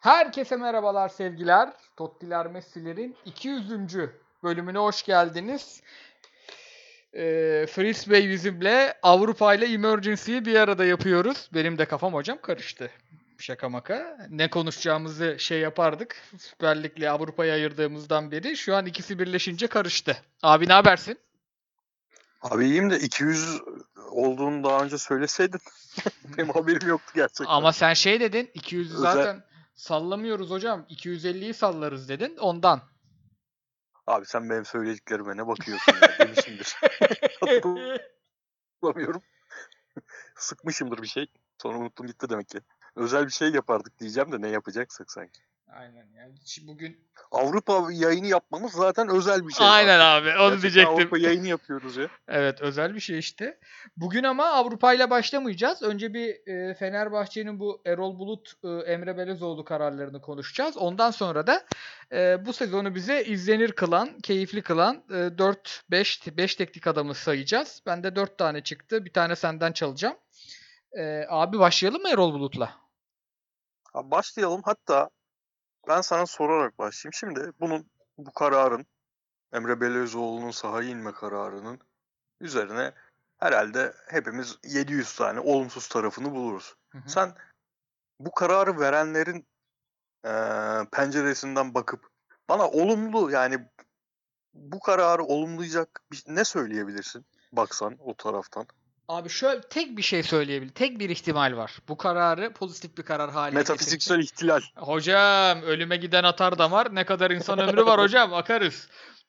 Herkese merhabalar sevgiler. Tottiler Messi'lerin 200. bölümüne hoş geldiniz. Ee, Fritz Bey bizimle Avrupa ile Emergency'yi bir arada yapıyoruz. Benim de kafam hocam karıştı. Şaka maka. Ne konuşacağımızı şey yapardık. Süper Lig'le Avrupa'yı ayırdığımızdan beri. Şu an ikisi birleşince karıştı. Abi ne habersin? Abi iyiyim de 200 olduğunu daha önce söyleseydin. Benim haberim yoktu gerçekten. Ama sen şey dedin. 200'ü Özel- zaten sallamıyoruz hocam. 250'yi sallarız dedin. Ondan. Abi sen benim söylediklerime ne bakıyorsun ya demişimdir. Hatırlamıyorum. Sıkmışımdır bir şey. Sonra unuttum gitti demek ki. Özel bir şey yapardık diyeceğim de ne yapacaksak sanki. Aynen yani. Bugün Avrupa yayını yapmamız zaten özel bir şey. Aynen abi. Onu Gerçekten diyecektim. Avrupa yayını yapıyoruz ya. Evet özel bir şey işte. Bugün ama Avrupa ile başlamayacağız. Önce bir e, Fenerbahçe'nin bu Erol Bulut, e, Emre Belezoğlu kararlarını konuşacağız. Ondan sonra da e, bu sezonu bize izlenir kılan, keyifli kılan 4-5 5 teknik adamı sayacağız. Bende 4 tane çıktı. Bir tane senden çalacağım. E, abi başlayalım mı Erol Bulut'la? Abi başlayalım. Hatta ben sana sorarak başlayayım. Şimdi bunun bu kararın Emre Belözoğlu'nun sahaya inme kararının üzerine herhalde hepimiz 700 tane olumsuz tarafını buluruz. Hı hı. Sen bu kararı verenlerin eee, penceresinden bakıp bana olumlu yani bu kararı olumlayacak bir, ne söyleyebilirsin? Baksan o taraftan. Abi şöyle tek bir şey söyleyebilirim. Tek bir ihtimal var. Bu kararı pozitif bir karar haline. Metafiziksel ihtilal. Hocam ölüme giden atar damar. Ne kadar insan ömrü var hocam akarız.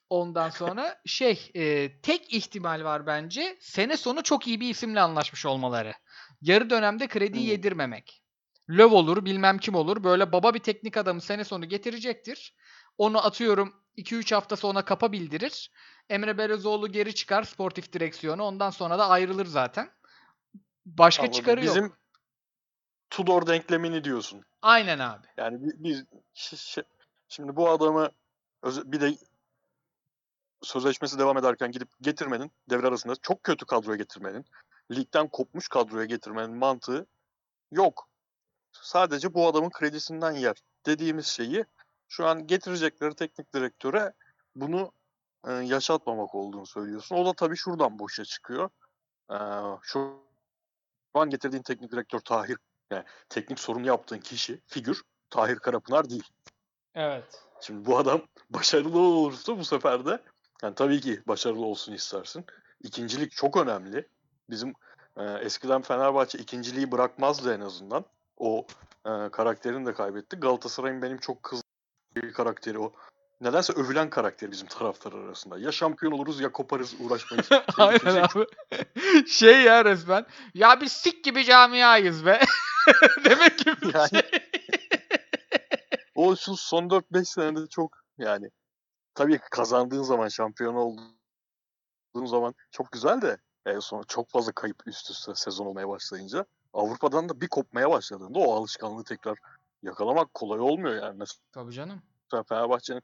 Ondan sonra şey e, tek ihtimal var bence. Sene sonu çok iyi bir isimle anlaşmış olmaları. Yarı dönemde krediyi Hmm. yedirmemek. Löv olur bilmem kim olur. Böyle baba bir teknik adamı sene sonu getirecektir. Onu atıyorum 2-3 hafta sonra kapa bildirir. Emre Belözoğlu geri çıkar sportif direksiyonu. Ondan sonra da ayrılır zaten. Başka Anladım. çıkarı Bizim yok. Tudor denklemini diyorsun. Aynen abi. Yani bi- biz şi- şi- şimdi bu adamı bir de sözleşmesi devam ederken gidip getirmenin devre arasında çok kötü kadroya getirmenin ligden kopmuş kadroya getirmenin mantığı yok. Sadece bu adamın kredisinden yer dediğimiz şeyi şu an getirecekleri teknik direktöre bunu e, yaşatmamak olduğunu söylüyorsun. O da tabii şuradan boşa çıkıyor. E, şu an getirdiğin teknik direktör Tahir yani teknik sorun yaptığın kişi, figür Tahir Karapınar değil. Evet. Şimdi bu adam başarılı olursa bu sefer de yani tabii ki başarılı olsun istersin. İkincilik çok önemli. Bizim e, eskiden Fenerbahçe ikinciliği bırakmazdı en azından. O e, karakterini de kaybetti. Galatasaray'ın benim çok kızdığım bir karakteri o. Nedense övülen karakteri bizim taraftar arasında. Ya şampiyon oluruz ya koparız uğraşmayız. Aynen abi. şey ya resmen. Ya biz sik gibi camiayız be. Demek ki bir Yani- şey. O şu son 4-5 senede çok yani tabii kazandığın zaman şampiyon olduğun zaman çok güzel de en sonra çok fazla kayıp üst üste sezon olmaya başlayınca Avrupa'dan da bir kopmaya başladığında o alışkanlığı tekrar yakalamak kolay olmuyor yani. Tabii canım. Fenerbahçe'nin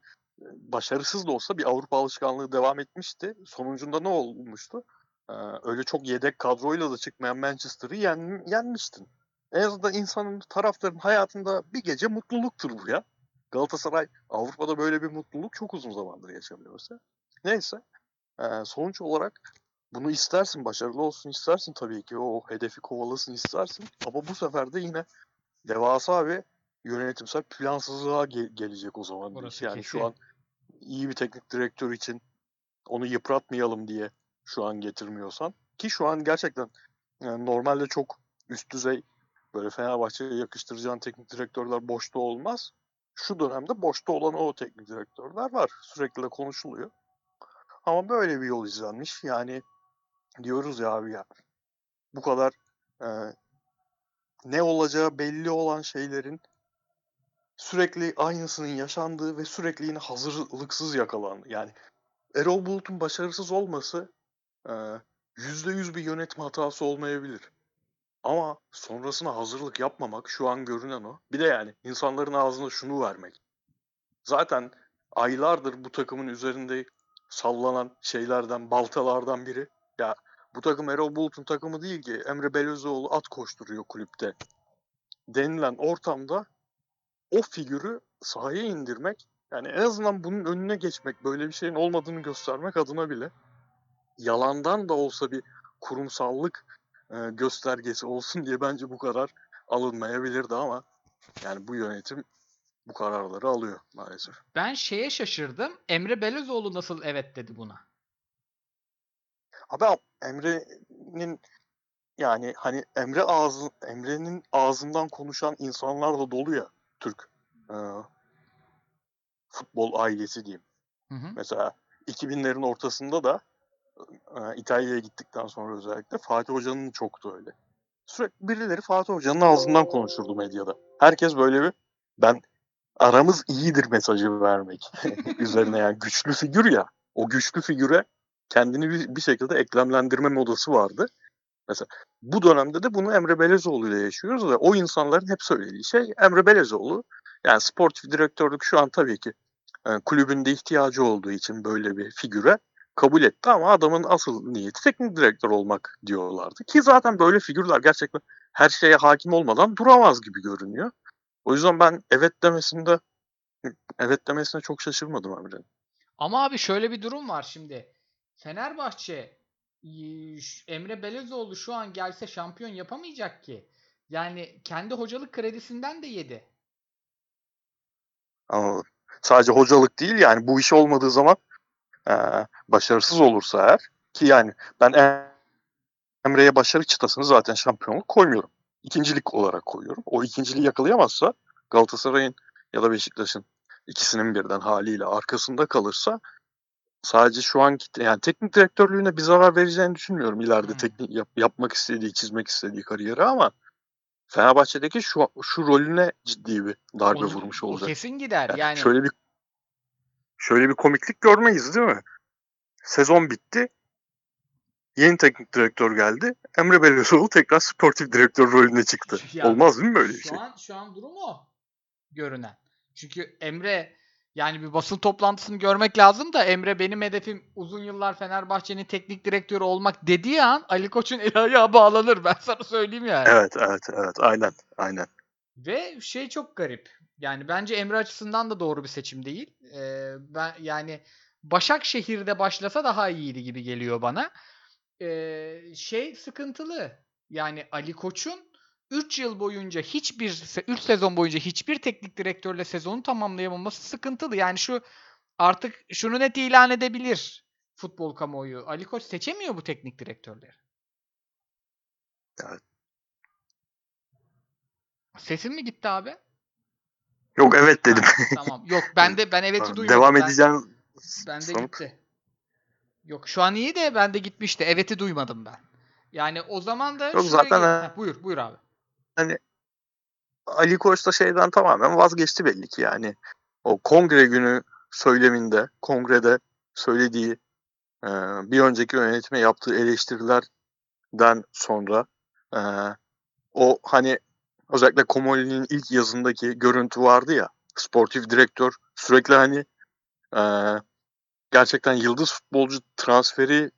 başarısız da olsa bir Avrupa alışkanlığı devam etmişti. Sonucunda ne olmuştu? Ee, öyle çok yedek kadroyla da çıkmayan Manchester'ı yen, yenmiştin. En azından insanın, taraftarın hayatında bir gece mutluluktur bu ya. Galatasaray Avrupa'da böyle bir mutluluk çok uzun zamandır yaşamıyor mesela. Neyse. Ee, sonuç olarak bunu istersin, başarılı olsun istersin tabii ki. O hedefi kovalasın istersin. Ama bu sefer de yine devasa bir yönetimsel plansızlığa ge- gelecek o zaman. Orası yani kesin. şu an iyi bir teknik direktör için onu yıpratmayalım diye şu an getirmiyorsan ki şu an gerçekten yani normalde çok üst düzey böyle Fenerbahçe'ye yakıştıracağın teknik direktörler boşta olmaz. Şu dönemde boşta olan o teknik direktörler var. Sürekli de konuşuluyor. Ama böyle bir yol izlenmiş. Yani diyoruz ya abi ya bu kadar e, ne olacağı belli olan şeylerin sürekli aynısının yaşandığı ve sürekli yine hazırlıksız yakalandı. Yani Erol Bulut'un başarısız olması e, yüzde yüz bir yönetim hatası olmayabilir. Ama sonrasına hazırlık yapmamak şu an görünen o. Bir de yani insanların ağzına şunu vermek. Zaten aylardır bu takımın üzerinde sallanan şeylerden, baltalardan biri. Ya bu takım Erol Bulut'un takımı değil ki. Emre Belözoğlu at koşturuyor kulüpte. Denilen ortamda o figürü sahaya indirmek yani en azından bunun önüne geçmek, böyle bir şeyin olmadığını göstermek adına bile yalandan da olsa bir kurumsallık e, göstergesi olsun diye bence bu karar alınmayabilirdi ama yani bu yönetim bu kararları alıyor maalesef. Ben şeye şaşırdım. Emre Belözoğlu nasıl evet dedi buna? Abi Emre'nin yani hani Emre ağzı Emre'nin ağzından konuşan insanlar da dolu ya Türk e, futbol ailesi diyeyim. Hı hı. Mesela 2000'lerin ortasında da e, İtalya'ya gittikten sonra özellikle Fatih Hoca'nın çoktu öyle. Sürekli birileri Fatih Hoca'nın ağzından konuşurdu medyada. Herkes böyle bir ben aramız iyidir mesajı vermek üzerine yani güçlü figür ya. O güçlü figüre kendini bir, bir şekilde eklemlendirme modası vardı. Mesela bu dönemde de bunu Emre Belezoğlu ile yaşıyoruz ve o insanların hep söylediği şey Emre Belezoğlu yani sportif direktörlük şu an tabii ki e, kulübünde ihtiyacı olduğu için böyle bir figüre kabul etti ama adamın asıl niyeti teknik direktör olmak diyorlardı. Ki zaten böyle figürler gerçekten her şeye hakim olmadan duramaz gibi görünüyor. O yüzden ben evet demesinde evet demesine çok şaşırmadım Emre'nin. Ama abi şöyle bir durum var şimdi. Fenerbahçe Emre Belözoğlu şu an gelse şampiyon yapamayacak ki. Yani kendi hocalık kredisinden de yedi. Anladım. Sadece hocalık değil yani bu iş olmadığı zaman e, başarısız olursa eğer ki yani ben Em- Emre'ye başarı çıtasını zaten şampiyonluk koymuyorum. İkincilik olarak koyuyorum. O ikinciliği yakalayamazsa Galatasaray'ın ya da Beşiktaş'ın ikisinin birden haliyle arkasında kalırsa sadece şu anki yani teknik direktörlüğüne bir zarar vereceğini düşünmüyorum ileride Hmm. teknik yap- yapmak istediği, çizmek istediği kariyeri ama Fenerbahçe'deki şu şu rolüne ciddi bir darbe Onu- vurmuş o olacak. kesin gider. Yani Yani şöyle bir şöyle bir komiklik görmeyiz değil mi? Sezon bitti. Yeni teknik direktör geldi. Emre Belözoğlu tekrar sportif direktör rolüne çıktı. Ya, Olmaz değil mi böyle bir şu şey? an şu an durum o görünen. Çünkü Emre yani bir basın toplantısını görmek lazım da Emre benim hedefim uzun yıllar Fenerbahçe'nin teknik direktörü olmak dediği an Ali Koç'un el ayağı bağlanır. Ben sana söyleyeyim yani. Evet, evet, evet. Aynen, aynen. Ve şey çok garip. Yani bence Emre açısından da doğru bir seçim değil. Ee, ben yani Başakşehir'de başlasa daha iyiydi gibi geliyor bana. Ee, şey sıkıntılı. Yani Ali Koç'un 3 yıl boyunca hiçbir 3 sezon boyunca hiçbir teknik direktörle sezonu tamamlayamaması sıkıntılı. Yani şu artık şunu net ilan edebilir futbol kamuoyu. Ali Koç seçemiyor bu teknik direktörleri. Evet. Sesin mi gitti abi? Yok evet dedim. Ha, tamam. Yok ben de ben evet'i duymadım. Devam Ben- edeceğim. Ben de gitti. Yok şu an iyi de ben de gitmişti. Evet'i duymadım ben. Yani o zaman da Yok, zaten ha- buyur buyur abi. Ali Koç da şeyden tamamen vazgeçti belli ki yani. O kongre günü söyleminde, kongrede söylediği e, bir önceki yönetime yaptığı eleştirilerden sonra e, o hani özellikle Komoli'nin ilk yazındaki görüntü vardı ya sportif direktör sürekli hani e, gerçekten yıldız futbolcu transferi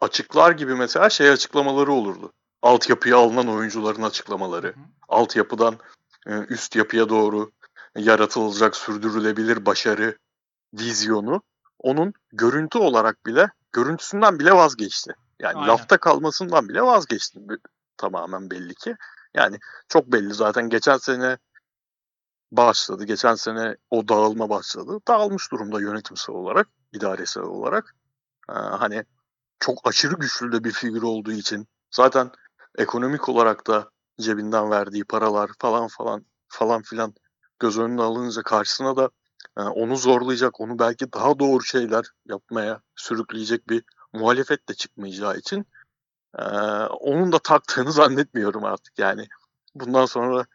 açıklar gibi mesela şey açıklamaları olurdu. Altyapıya alınan oyuncuların açıklamaları altyapıdan e, üst yapıya doğru yaratılacak sürdürülebilir başarı vizyonu onun görüntü olarak bile görüntüsünden bile vazgeçti. Yani Aynen. lafta kalmasından bile vazgeçti tamamen belli ki. Yani çok belli zaten geçen sene başladı. Geçen sene o dağılma başladı. Dağılmış durumda yönetimsel olarak, idaresel olarak. Ee, hani çok aşırı güçlü de bir figür olduğu için zaten ekonomik olarak da cebinden verdiği paralar falan falan falan filan göz önüne alınınca karşısına da e, onu zorlayacak, onu belki daha doğru şeyler yapmaya sürükleyecek bir muhalefet de çıkmayacağı için e, onun da taktığını zannetmiyorum artık yani. Bundan sonra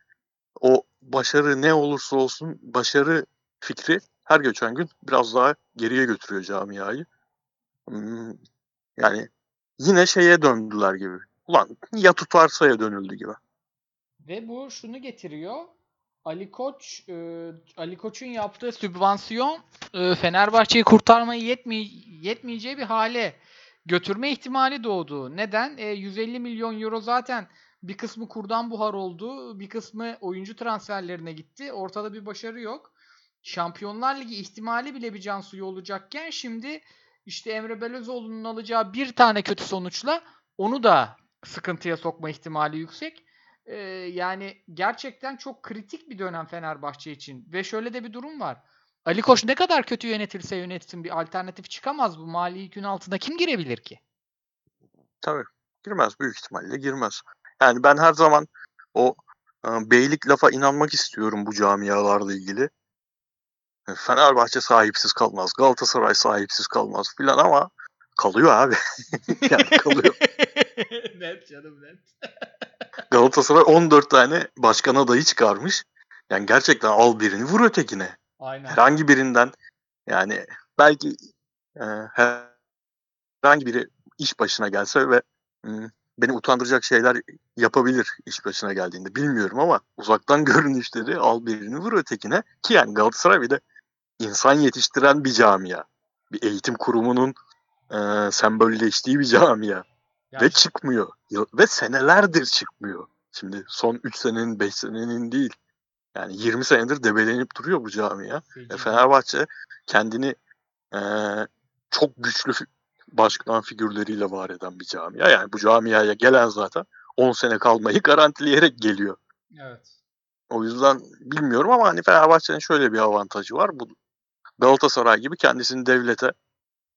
o başarı ne olursa olsun başarı fikri her geçen gün biraz daha geriye götürüyor camiayı. Hmm, Yani yine şeye döndüler gibi. Ulan ya tutarsa'ya dönüldü gibi. Ve bu şunu getiriyor. Ali Koç e, Ali Koç'un yaptığı sübvansiyon e, Fenerbahçe'yi kurtarmayı yetme, yetmeyeceği bir hale götürme ihtimali doğdu. Neden? E, 150 milyon euro zaten Bir kısmı kurdan buhar oldu. Bir kısmı oyuncu transferlerine gitti. Ortada bir başarı yok. Şampiyonlar Ligi ihtimali bile bir can suyu olacakken şimdi işte Emre Belözoğlu'nun alacağı bir tane kötü sonuçla onu da sıkıntıya sokma ihtimali yüksek. Ee, yani gerçekten çok kritik bir dönem Fenerbahçe için. Ve şöyle de bir durum var. Ali Koç ne kadar kötü yönetilse yönetsin bir alternatif çıkamaz bu mali yükün altına kim girebilir ki? Tabii. Girmez. Büyük ihtimalle girmez. Yani ben her zaman o e, beylik lafa inanmak istiyorum bu camialarla ilgili. E, Fenerbahçe sahipsiz kalmaz. Galatasaray sahipsiz kalmaz filan ama kalıyor abi. yani kalıyor. net canım net. Galatasaray 14 tane başkan adayı çıkarmış. Yani gerçekten al birini vur ötekine. Aynen. Herhangi birinden yani belki e, herhangi biri iş başına gelse ve m, beni utandıracak şeyler yapabilir iş başına geldiğinde bilmiyorum ama uzaktan görünüşleri al birini vur ötekine ki yani Galatasaray bir de insan yetiştiren bir camia. Bir eğitim kurumunun e, sembolleştiği bir camia. Yani Ve çıkmıyor. Ve senelerdir çıkmıyor. Şimdi son 3 senenin 5 senenin değil. Yani 20 senedir debelenip duruyor bu camia. E, Fenerbahçe kendini e, çok güçlü başkan figürleriyle var eden bir camia. Yani bu camiaya gelen zaten 10 sene kalmayı garantileyerek geliyor. Evet. O yüzden bilmiyorum ama hani Fenerbahçe'nin şöyle bir avantajı var. Bu Galatasaray gibi kendisini devlete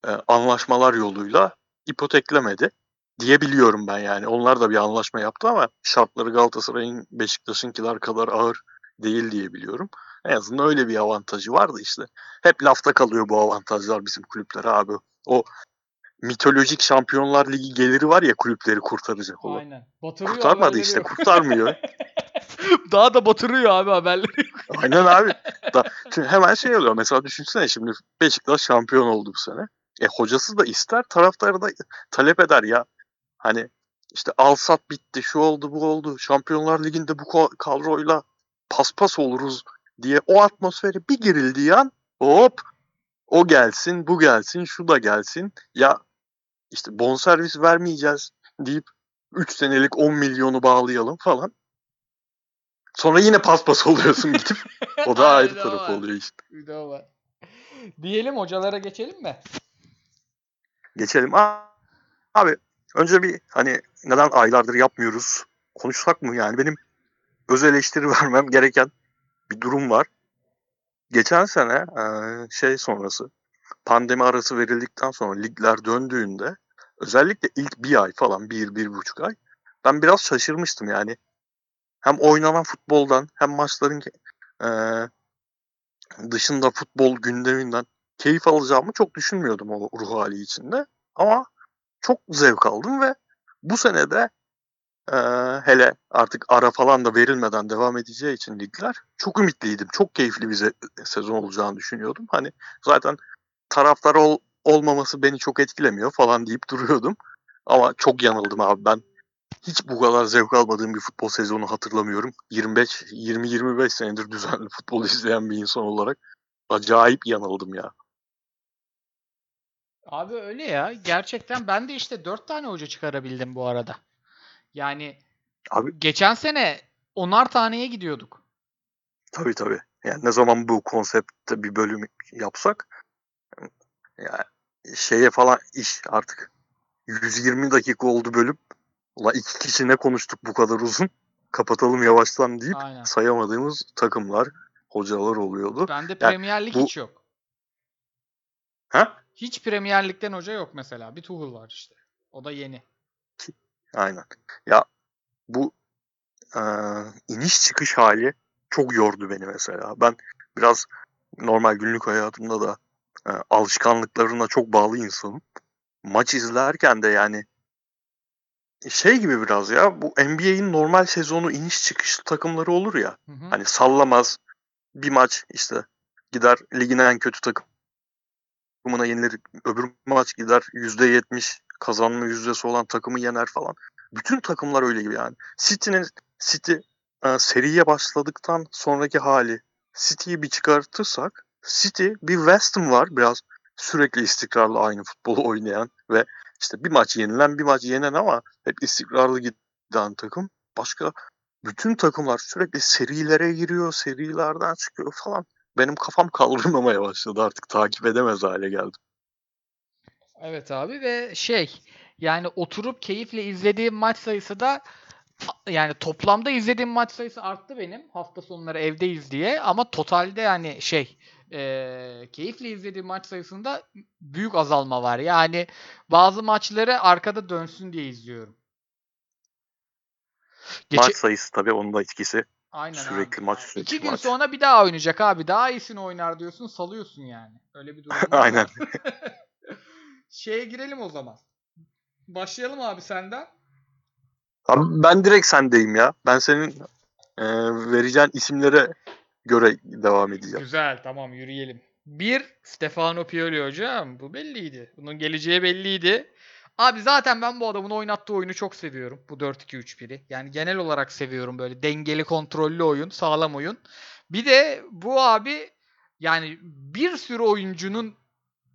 e, anlaşmalar yoluyla ipoteklemedi diyebiliyorum ben yani. Onlar da bir anlaşma yaptı ama şartları Galatasaray'ın Beşiktaş'ınkiler kadar ağır değil diyebiliyorum. En azından öyle bir avantajı vardı işte. Hep lafta kalıyor bu avantajlar bizim kulüplere abi. O mitolojik Şampiyonlar Ligi geliri var ya kulüpleri kurtaracak olan. Aynen. Batırıyor Kurtarmadı işte kurtarmıyor. Daha da batırıyor abi haberleri. Aynen abi. Da, şimdi hemen şey oluyor. Mesela düşünsene şimdi Beşiktaş şampiyon oldu bu sene. E hocası da ister, taraftarı da talep eder ya. Hani işte al sat bitti, şu oldu, bu oldu. Şampiyonlar Ligi'nde bu kadroyla paspas oluruz diye o atmosfere bir girildiği an hop o gelsin, bu gelsin, şu da gelsin. Ya işte bonservis vermeyeceğiz deyip 3 senelik 10 milyonu bağlayalım falan. Sonra yine paspas oluyorsun gidip. O da ayrı var. oluyor işte. Bir de o var. Diyelim hocalara geçelim mi? Geçelim. Abi önce bir hani neden aylardır yapmıyoruz konuşsak mı? Yani benim öz eleştiri vermem gereken bir durum var. Geçen sene e, şey sonrası pandemi arası verildikten sonra ligler döndüğünde özellikle ilk bir ay falan bir, bir buçuk ay ben biraz şaşırmıştım yani. Hem oynanan futboldan hem maçların e, dışında futbol gündeminden keyif alacağımı çok düşünmüyordum o ruh hali içinde. Ama çok zevk aldım ve bu sene de e, hele artık ara falan da verilmeden devam edeceği için ligler çok ümitliydim. Çok keyifli bir sezon olacağını düşünüyordum. Hani zaten taraftar ol, olmaması beni çok etkilemiyor falan deyip duruyordum. Ama çok yanıldım abi ben. Hiç bu kadar zevk almadığım bir futbol sezonu hatırlamıyorum. 25 20-25 senedir düzenli futbol izleyen bir insan olarak acayip yanıldım ya. Abi öyle ya. Gerçekten ben de işte 4 tane hoca çıkarabildim bu arada. Yani Abi geçen sene onar taneye gidiyorduk. Tabii tabii. Yani ne zaman bu konseptte bir bölüm yapsak ya şeye falan iş artık 120 dakika oldu bölüm. Ulan iki kişi ne konuştuk bu kadar uzun? Kapatalım yavaştan deyip Aynen. sayamadığımız takımlar, hocalar oluyordu. Bende Premier Lig bu- hiç yok. Ha? Hiç Premier Lig'den hoca yok mesela. Bir Tuchel var işte. O da yeni. Aynen. Ya bu e, iniş çıkış hali çok yordu beni mesela. Ben biraz normal günlük hayatımda da e, alışkanlıklarına çok bağlı insanım. Maç izlerken de yani şey gibi biraz ya bu NBA'in normal sezonu iniş çıkış takımları olur ya. Hı hı. Hani sallamaz bir maç işte gider ligin en kötü takımına yenilir. Öbür maç gider %70 kazanma yüzdesi olan takımı yener falan. Bütün takımlar öyle gibi yani. City'nin City e, seriye başladıktan sonraki hali City'yi bir çıkartırsak City bir West Ham var biraz sürekli istikrarlı aynı futbolu oynayan ve işte bir maç yenilen bir maç yenen ama hep istikrarlı giden takım. başka bütün takımlar sürekli serilere giriyor, serilerden çıkıyor falan. Benim kafam kaldırmamaya başladı artık takip edemez hale geldim. Evet abi ve şey yani oturup keyifle izlediğim maç sayısı da yani toplamda izlediğim maç sayısı arttı benim hafta sonları evdeyiz diye ama totalde yani şey e, keyifle izlediğim maç sayısında büyük azalma var. Yani bazı maçları arkada dönsün diye izliyorum. Geçe- Maç sayısı tabii onun da etkisi. Aynen sürekli abi. maç, sürekli İki gün maç. sonra bir daha oynayacak abi. Daha iyisini oynar diyorsun salıyorsun yani. Öyle bir durum var. Aynen. Şeye girelim o zaman. Başlayalım abi senden. Abi ben direkt sendeyim ya. Ben senin e, vereceğin isimlere göre devam edeceğim. Güzel tamam yürüyelim. Bir Stefano Pioli hocam. Bu belliydi. Bunun geleceği belliydi. Abi zaten ben bu adamın oynattığı oyunu çok seviyorum. Bu 4-2-3-1'i. Yani genel olarak seviyorum böyle dengeli kontrollü oyun, sağlam oyun. Bir de bu abi yani bir sürü oyuncunun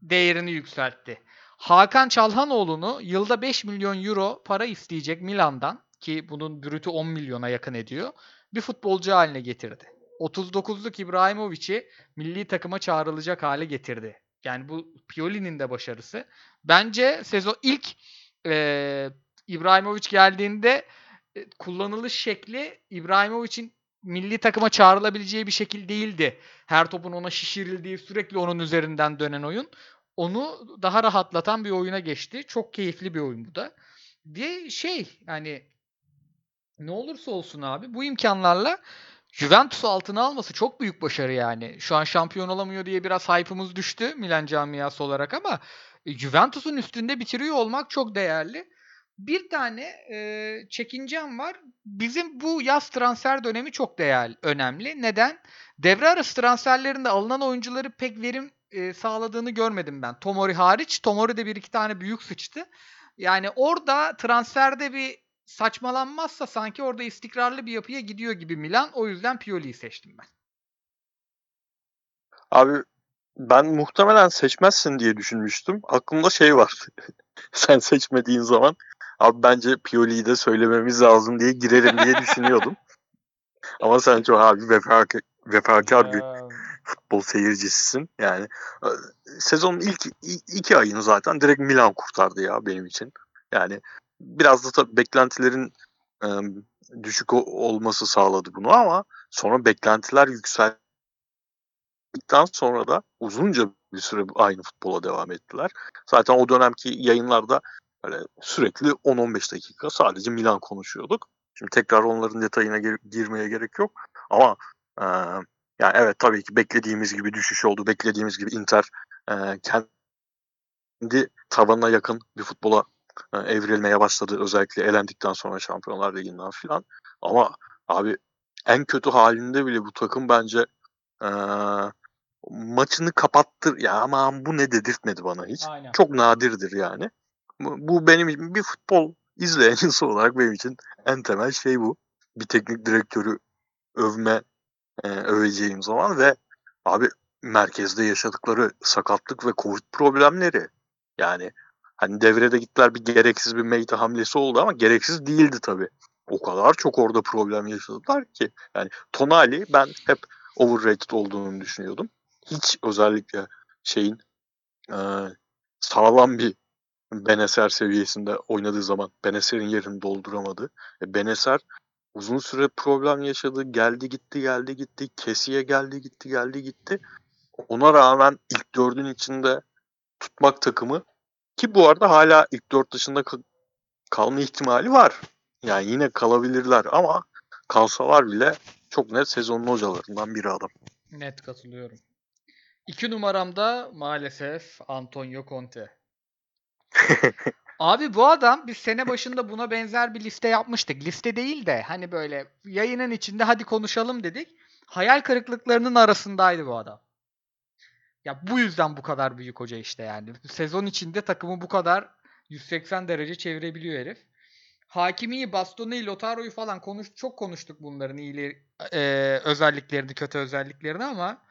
değerini yükseltti. Hakan Çalhanoğlu'nu yılda 5 milyon euro para isteyecek Milan'dan ki bunun brütü 10 milyona yakın ediyor. Bir futbolcu haline getirdi. 39'luk İbrahimovic'i milli takıma çağrılacak hale getirdi. Yani bu Pioli'nin de başarısı. Bence sezon ilk e, İbrahimovic geldiğinde e, kullanılış şekli İbrahimovic'in milli takıma çağrılabileceği bir şekil değildi. Her topun ona şişirildiği, sürekli onun üzerinden dönen oyun. Onu daha rahatlatan bir oyuna geçti. Çok keyifli bir oyun bu da. Diye şey yani ne olursa olsun abi bu imkanlarla Juventus'u altına alması çok büyük başarı yani. Şu an şampiyon olamıyor diye biraz hype'ımız düştü Milan camiası olarak ama Juventus'un üstünde bitiriyor olmak çok değerli. Bir tane e, çekincem var. Bizim bu yaz transfer dönemi çok değerli, önemli. Neden? Devre arası transferlerinde alınan oyuncuları pek verim e, sağladığını görmedim ben. Tomori hariç. Tomori de bir iki tane büyük sıçtı. Yani orada transferde bir saçmalanmazsa sanki orada istikrarlı bir yapıya gidiyor gibi Milan. O yüzden Pioli'yi seçtim ben. Abi ben muhtemelen seçmezsin diye düşünmüştüm. Aklımda şey var. Sen seçmediğin zaman abi bence Pioli'yi de söylememiz lazım diye girerim diye düşünüyordum. Ama sen çok abi vefakar, vefakar bir futbol seyircisisin. Yani e, sezonun ilk iki ayını zaten direkt Milan kurtardı ya benim için. Yani biraz da tabii beklentilerin e, düşük olması sağladı bunu ama sonra beklentiler yükseldikten sonra da uzunca bir süre aynı futbola devam ettiler. Zaten o dönemki yayınlarda böyle sürekli 10-15 dakika sadece Milan konuşuyorduk. Şimdi tekrar onların detayına gir- girmeye gerek yok. Ama e, yani evet tabii ki beklediğimiz gibi düşüş oldu. Beklediğimiz gibi Inter e, kendi tavanına yakın bir futbola e, evrilmeye başladı. Özellikle elendikten sonra Şampiyonlar Ligi'nden filan. Ama abi en kötü halinde bile bu takım bence maçını kapattır. Ya aman bu ne dedirtmedi bana hiç. aynen. Çok nadirdir yani. Bu, benim için bir futbol izleyen insan olarak benim için en temel şey bu. Bir teknik direktörü övme e, öveceğim zaman ve abi merkezde yaşadıkları sakatlık ve covid problemleri yani hani devrede gittiler bir gereksiz bir Meyte hamlesi oldu ama gereksiz değildi tabii. O kadar çok orada problem yaşadılar ki yani Tonali ben hep overrated olduğunu düşünüyordum. Hiç özellikle şeyin e, sağlam bir Beneser seviyesinde oynadığı zaman Beneser'in yerini dolduramadı. E, Beneser uzun süre problem yaşadı. Geldi gitti geldi gitti. Kesiye geldi gitti geldi gitti. Ona rağmen ilk dördün içinde tutmak takımı ki bu arada hala ilk dört dışında kal- kalma ihtimali var. Yani yine kalabilirler ama kalsalar bile çok net sezonun hocalarından biri adam. Net katılıyorum. İki numaramda maalesef Antonio Conte. Abi bu adam biz sene başında buna benzer bir liste yapmıştık. Liste değil de hani böyle yayının içinde hadi konuşalım dedik. Hayal kırıklıklarının arasındaydı bu adam. Ya bu yüzden bu kadar büyük hoca işte yani. Sezon içinde takımı bu kadar 180 derece çevirebiliyor herif. Hakimi'yi, Bastoni'yi, Lotaro'yu falan konuş çok konuştuk bunların iyili e, özelliklerini, kötü özelliklerini ama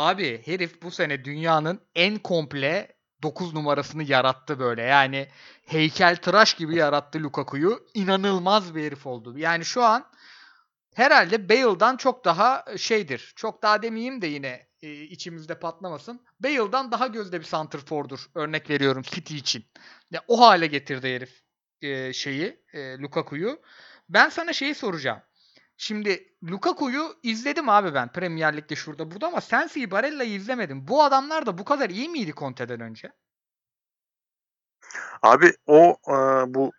abi herif bu sene dünyanın en komple 9 numarasını yarattı böyle. Yani heykel tıraş gibi yarattı Lukaku'yu. İnanılmaz bir herif oldu. Yani şu an herhalde Bale'dan çok daha şeydir. Çok daha demeyeyim de yine e, içimizde patlamasın. Bale'dan daha gözde bir santrfordur. Örnek veriyorum City için. Ya, o hale getirdi herif e, şeyi e, Lukaku'yu. Ben sana şeyi soracağım. Şimdi Lukaku'yu izledim abi ben Premier Lig'de şurada burada ama Sensi'yi Barella'yı izlemedim. Bu adamlar da bu kadar iyi miydi Conte'den önce? Abi o e, bu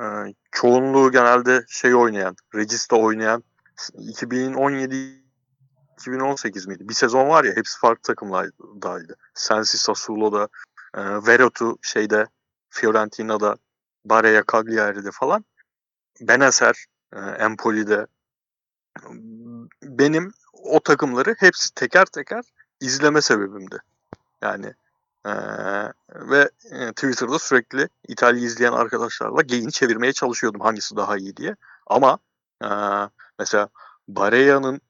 e, çoğunluğu genelde şey oynayan, Regista oynayan 2017 2018 miydi? Bir sezon var ya hepsi farklı takımlardaydı. Sensi Sassuolo'da, e, Veretu şeyde Fiorentina'da, Barea Cagliari'de falan. Benacer, e, Empoli'de. Benim o takımları hepsi teker teker izleme sebebimdi. Yani ee, ve e, Twitter'da sürekli İtalya izleyen arkadaşlarla geyini çevirmeye çalışıyordum hangisi daha iyi diye. Ama e, mesela Barea'nın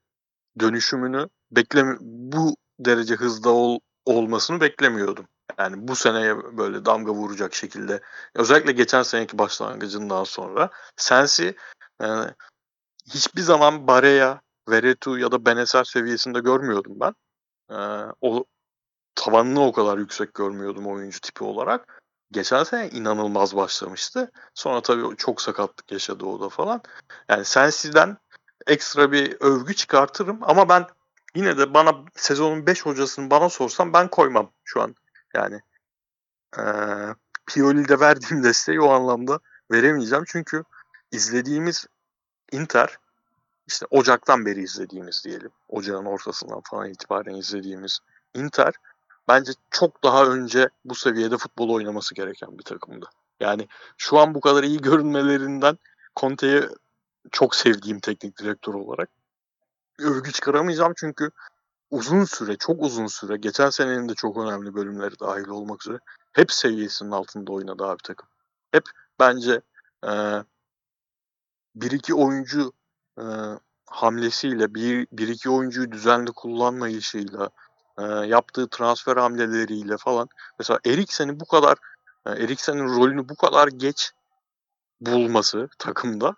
dönüşümünü beklemi bu derece hızda ol, olmasını beklemiyordum. Yani bu seneye böyle damga vuracak şekilde. Özellikle geçen seneki başlangıcından sonra Sensi e, hiçbir zaman Barea, Veretu ya da Beneser seviyesinde görmüyordum ben. E, o tavanını o kadar yüksek görmüyordum oyuncu tipi olarak. Geçen sene inanılmaz başlamıştı. Sonra tabii çok sakatlık yaşadı o da falan. Yani Sensi'den ekstra bir övgü çıkartırım ama ben yine de bana sezonun 5 hocasını bana sorsam ben koymam şu an. Yani ee, Pioli'de verdiğim desteği o anlamda veremeyeceğim. Çünkü izlediğimiz Inter işte Ocak'tan beri izlediğimiz diyelim. Ocağın ortasından falan itibaren izlediğimiz Inter bence çok daha önce bu seviyede futbol oynaması gereken bir takımdı. Yani şu an bu kadar iyi görünmelerinden Conte'yi çok sevdiğim teknik direktör olarak övgü çıkaramayacağım çünkü uzun süre, çok uzun süre, geçen senenin de çok önemli bölümleri dahil olmak üzere hep seviyesinin altında oynadı abi takım. Hep bence e, bir iki oyuncu e, hamlesiyle, bir, bir iki oyuncuyu düzenli kullanmayışıyla, e, yaptığı transfer hamleleriyle falan. Mesela Eriksen'i bu kadar e, Eriksen'in rolünü bu kadar geç bulması takımda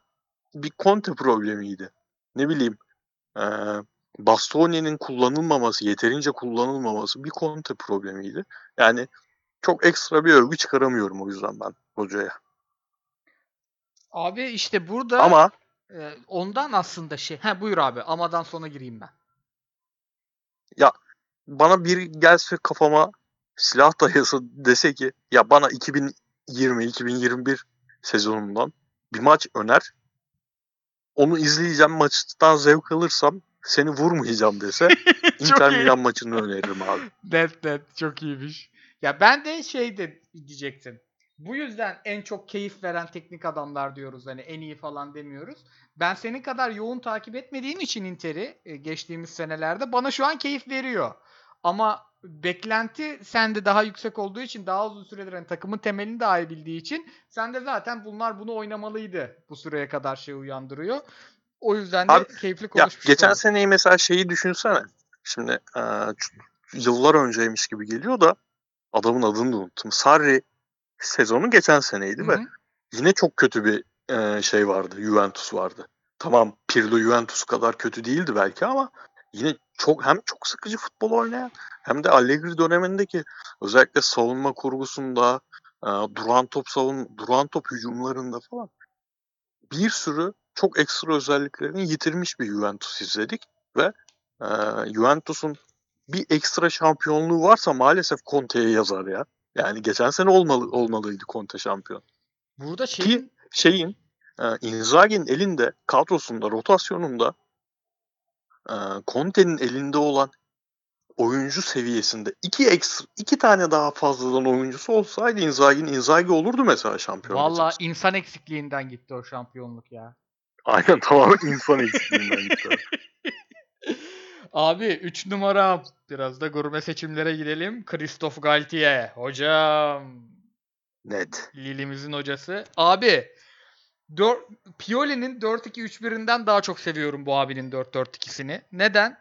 bir Conte problemiydi. Ne bileyim e, Bastoni'nin kullanılmaması, yeterince kullanılmaması bir Conte problemiydi. Yani çok ekstra bir övgü çıkaramıyorum o yüzden ben hocaya. Abi işte burada Ama e, ondan aslında şey. Ha buyur abi. Amadan sonra gireyim ben. Ya bana bir gelse kafama silah dayası dese ki ya bana 2020-2021 sezonundan bir maç öner. Onu izleyeceğim maçtan zevk alırsam seni vurmayacağım dese Inter. Milan maçını öneririm abi. Net net çok iyiymiş. Ya ben de şey de diyecektim. Bu yüzden en çok keyif veren teknik adamlar diyoruz. Hani en iyi falan demiyoruz. Ben senin kadar yoğun takip etmediğim için Inter'i e, geçtiğimiz senelerde bana şu an keyif veriyor. Ama beklenti sende daha yüksek olduğu için daha uzun süredir hani takımın temelini daha iyi bildiği için sen de zaten bunlar bunu oynamalıydı bu süreye kadar şey uyandırıyor. O yüzden de Abi, keyifli konuşmuş. geçen seneyi mesela şeyi düşünsene. Şimdi e, yıllar önceymiş gibi geliyor da adamın adını da unuttum. Sarri sezonu geçen seneydi Hı ve yine çok kötü bir e, şey vardı. Juventus vardı. Tamam Pirlo Juventus kadar kötü değildi belki ama yine çok hem çok sıkıcı futbol oynayan hem de Allegri dönemindeki özellikle savunma kurgusunda e, duran top savun duran top hücumlarında falan bir sürü çok ekstra özelliklerini yitirmiş bir Juventus izledik ve e, Juventus'un bir ekstra şampiyonluğu varsa maalesef Conte'ye yazar ya. Yani geçen sene olmalı olmalıydı Conte şampiyon Burada şeyin şeyin e, Inzaghi'nin elinde kadrosunda rotasyonunda e, Conte'nin elinde olan oyuncu seviyesinde iki ekstra, iki tane daha fazladan oyuncusu olsaydı Inzaghi'nin Inzaghi olurdu mesela şampiyon. Valla insan eksikliğinden gitti o şampiyonluk ya. Aynen tamamen insan eksikliğinden gitti. Abi 3 numara biraz da gurme seçimlere gidelim. Christophe Galtier hocam. Net. Lille'imizin hocası. Abi dör, Pioli'nin 4-2-3-1'inden daha çok seviyorum bu abinin 4-4-2'sini. Neden?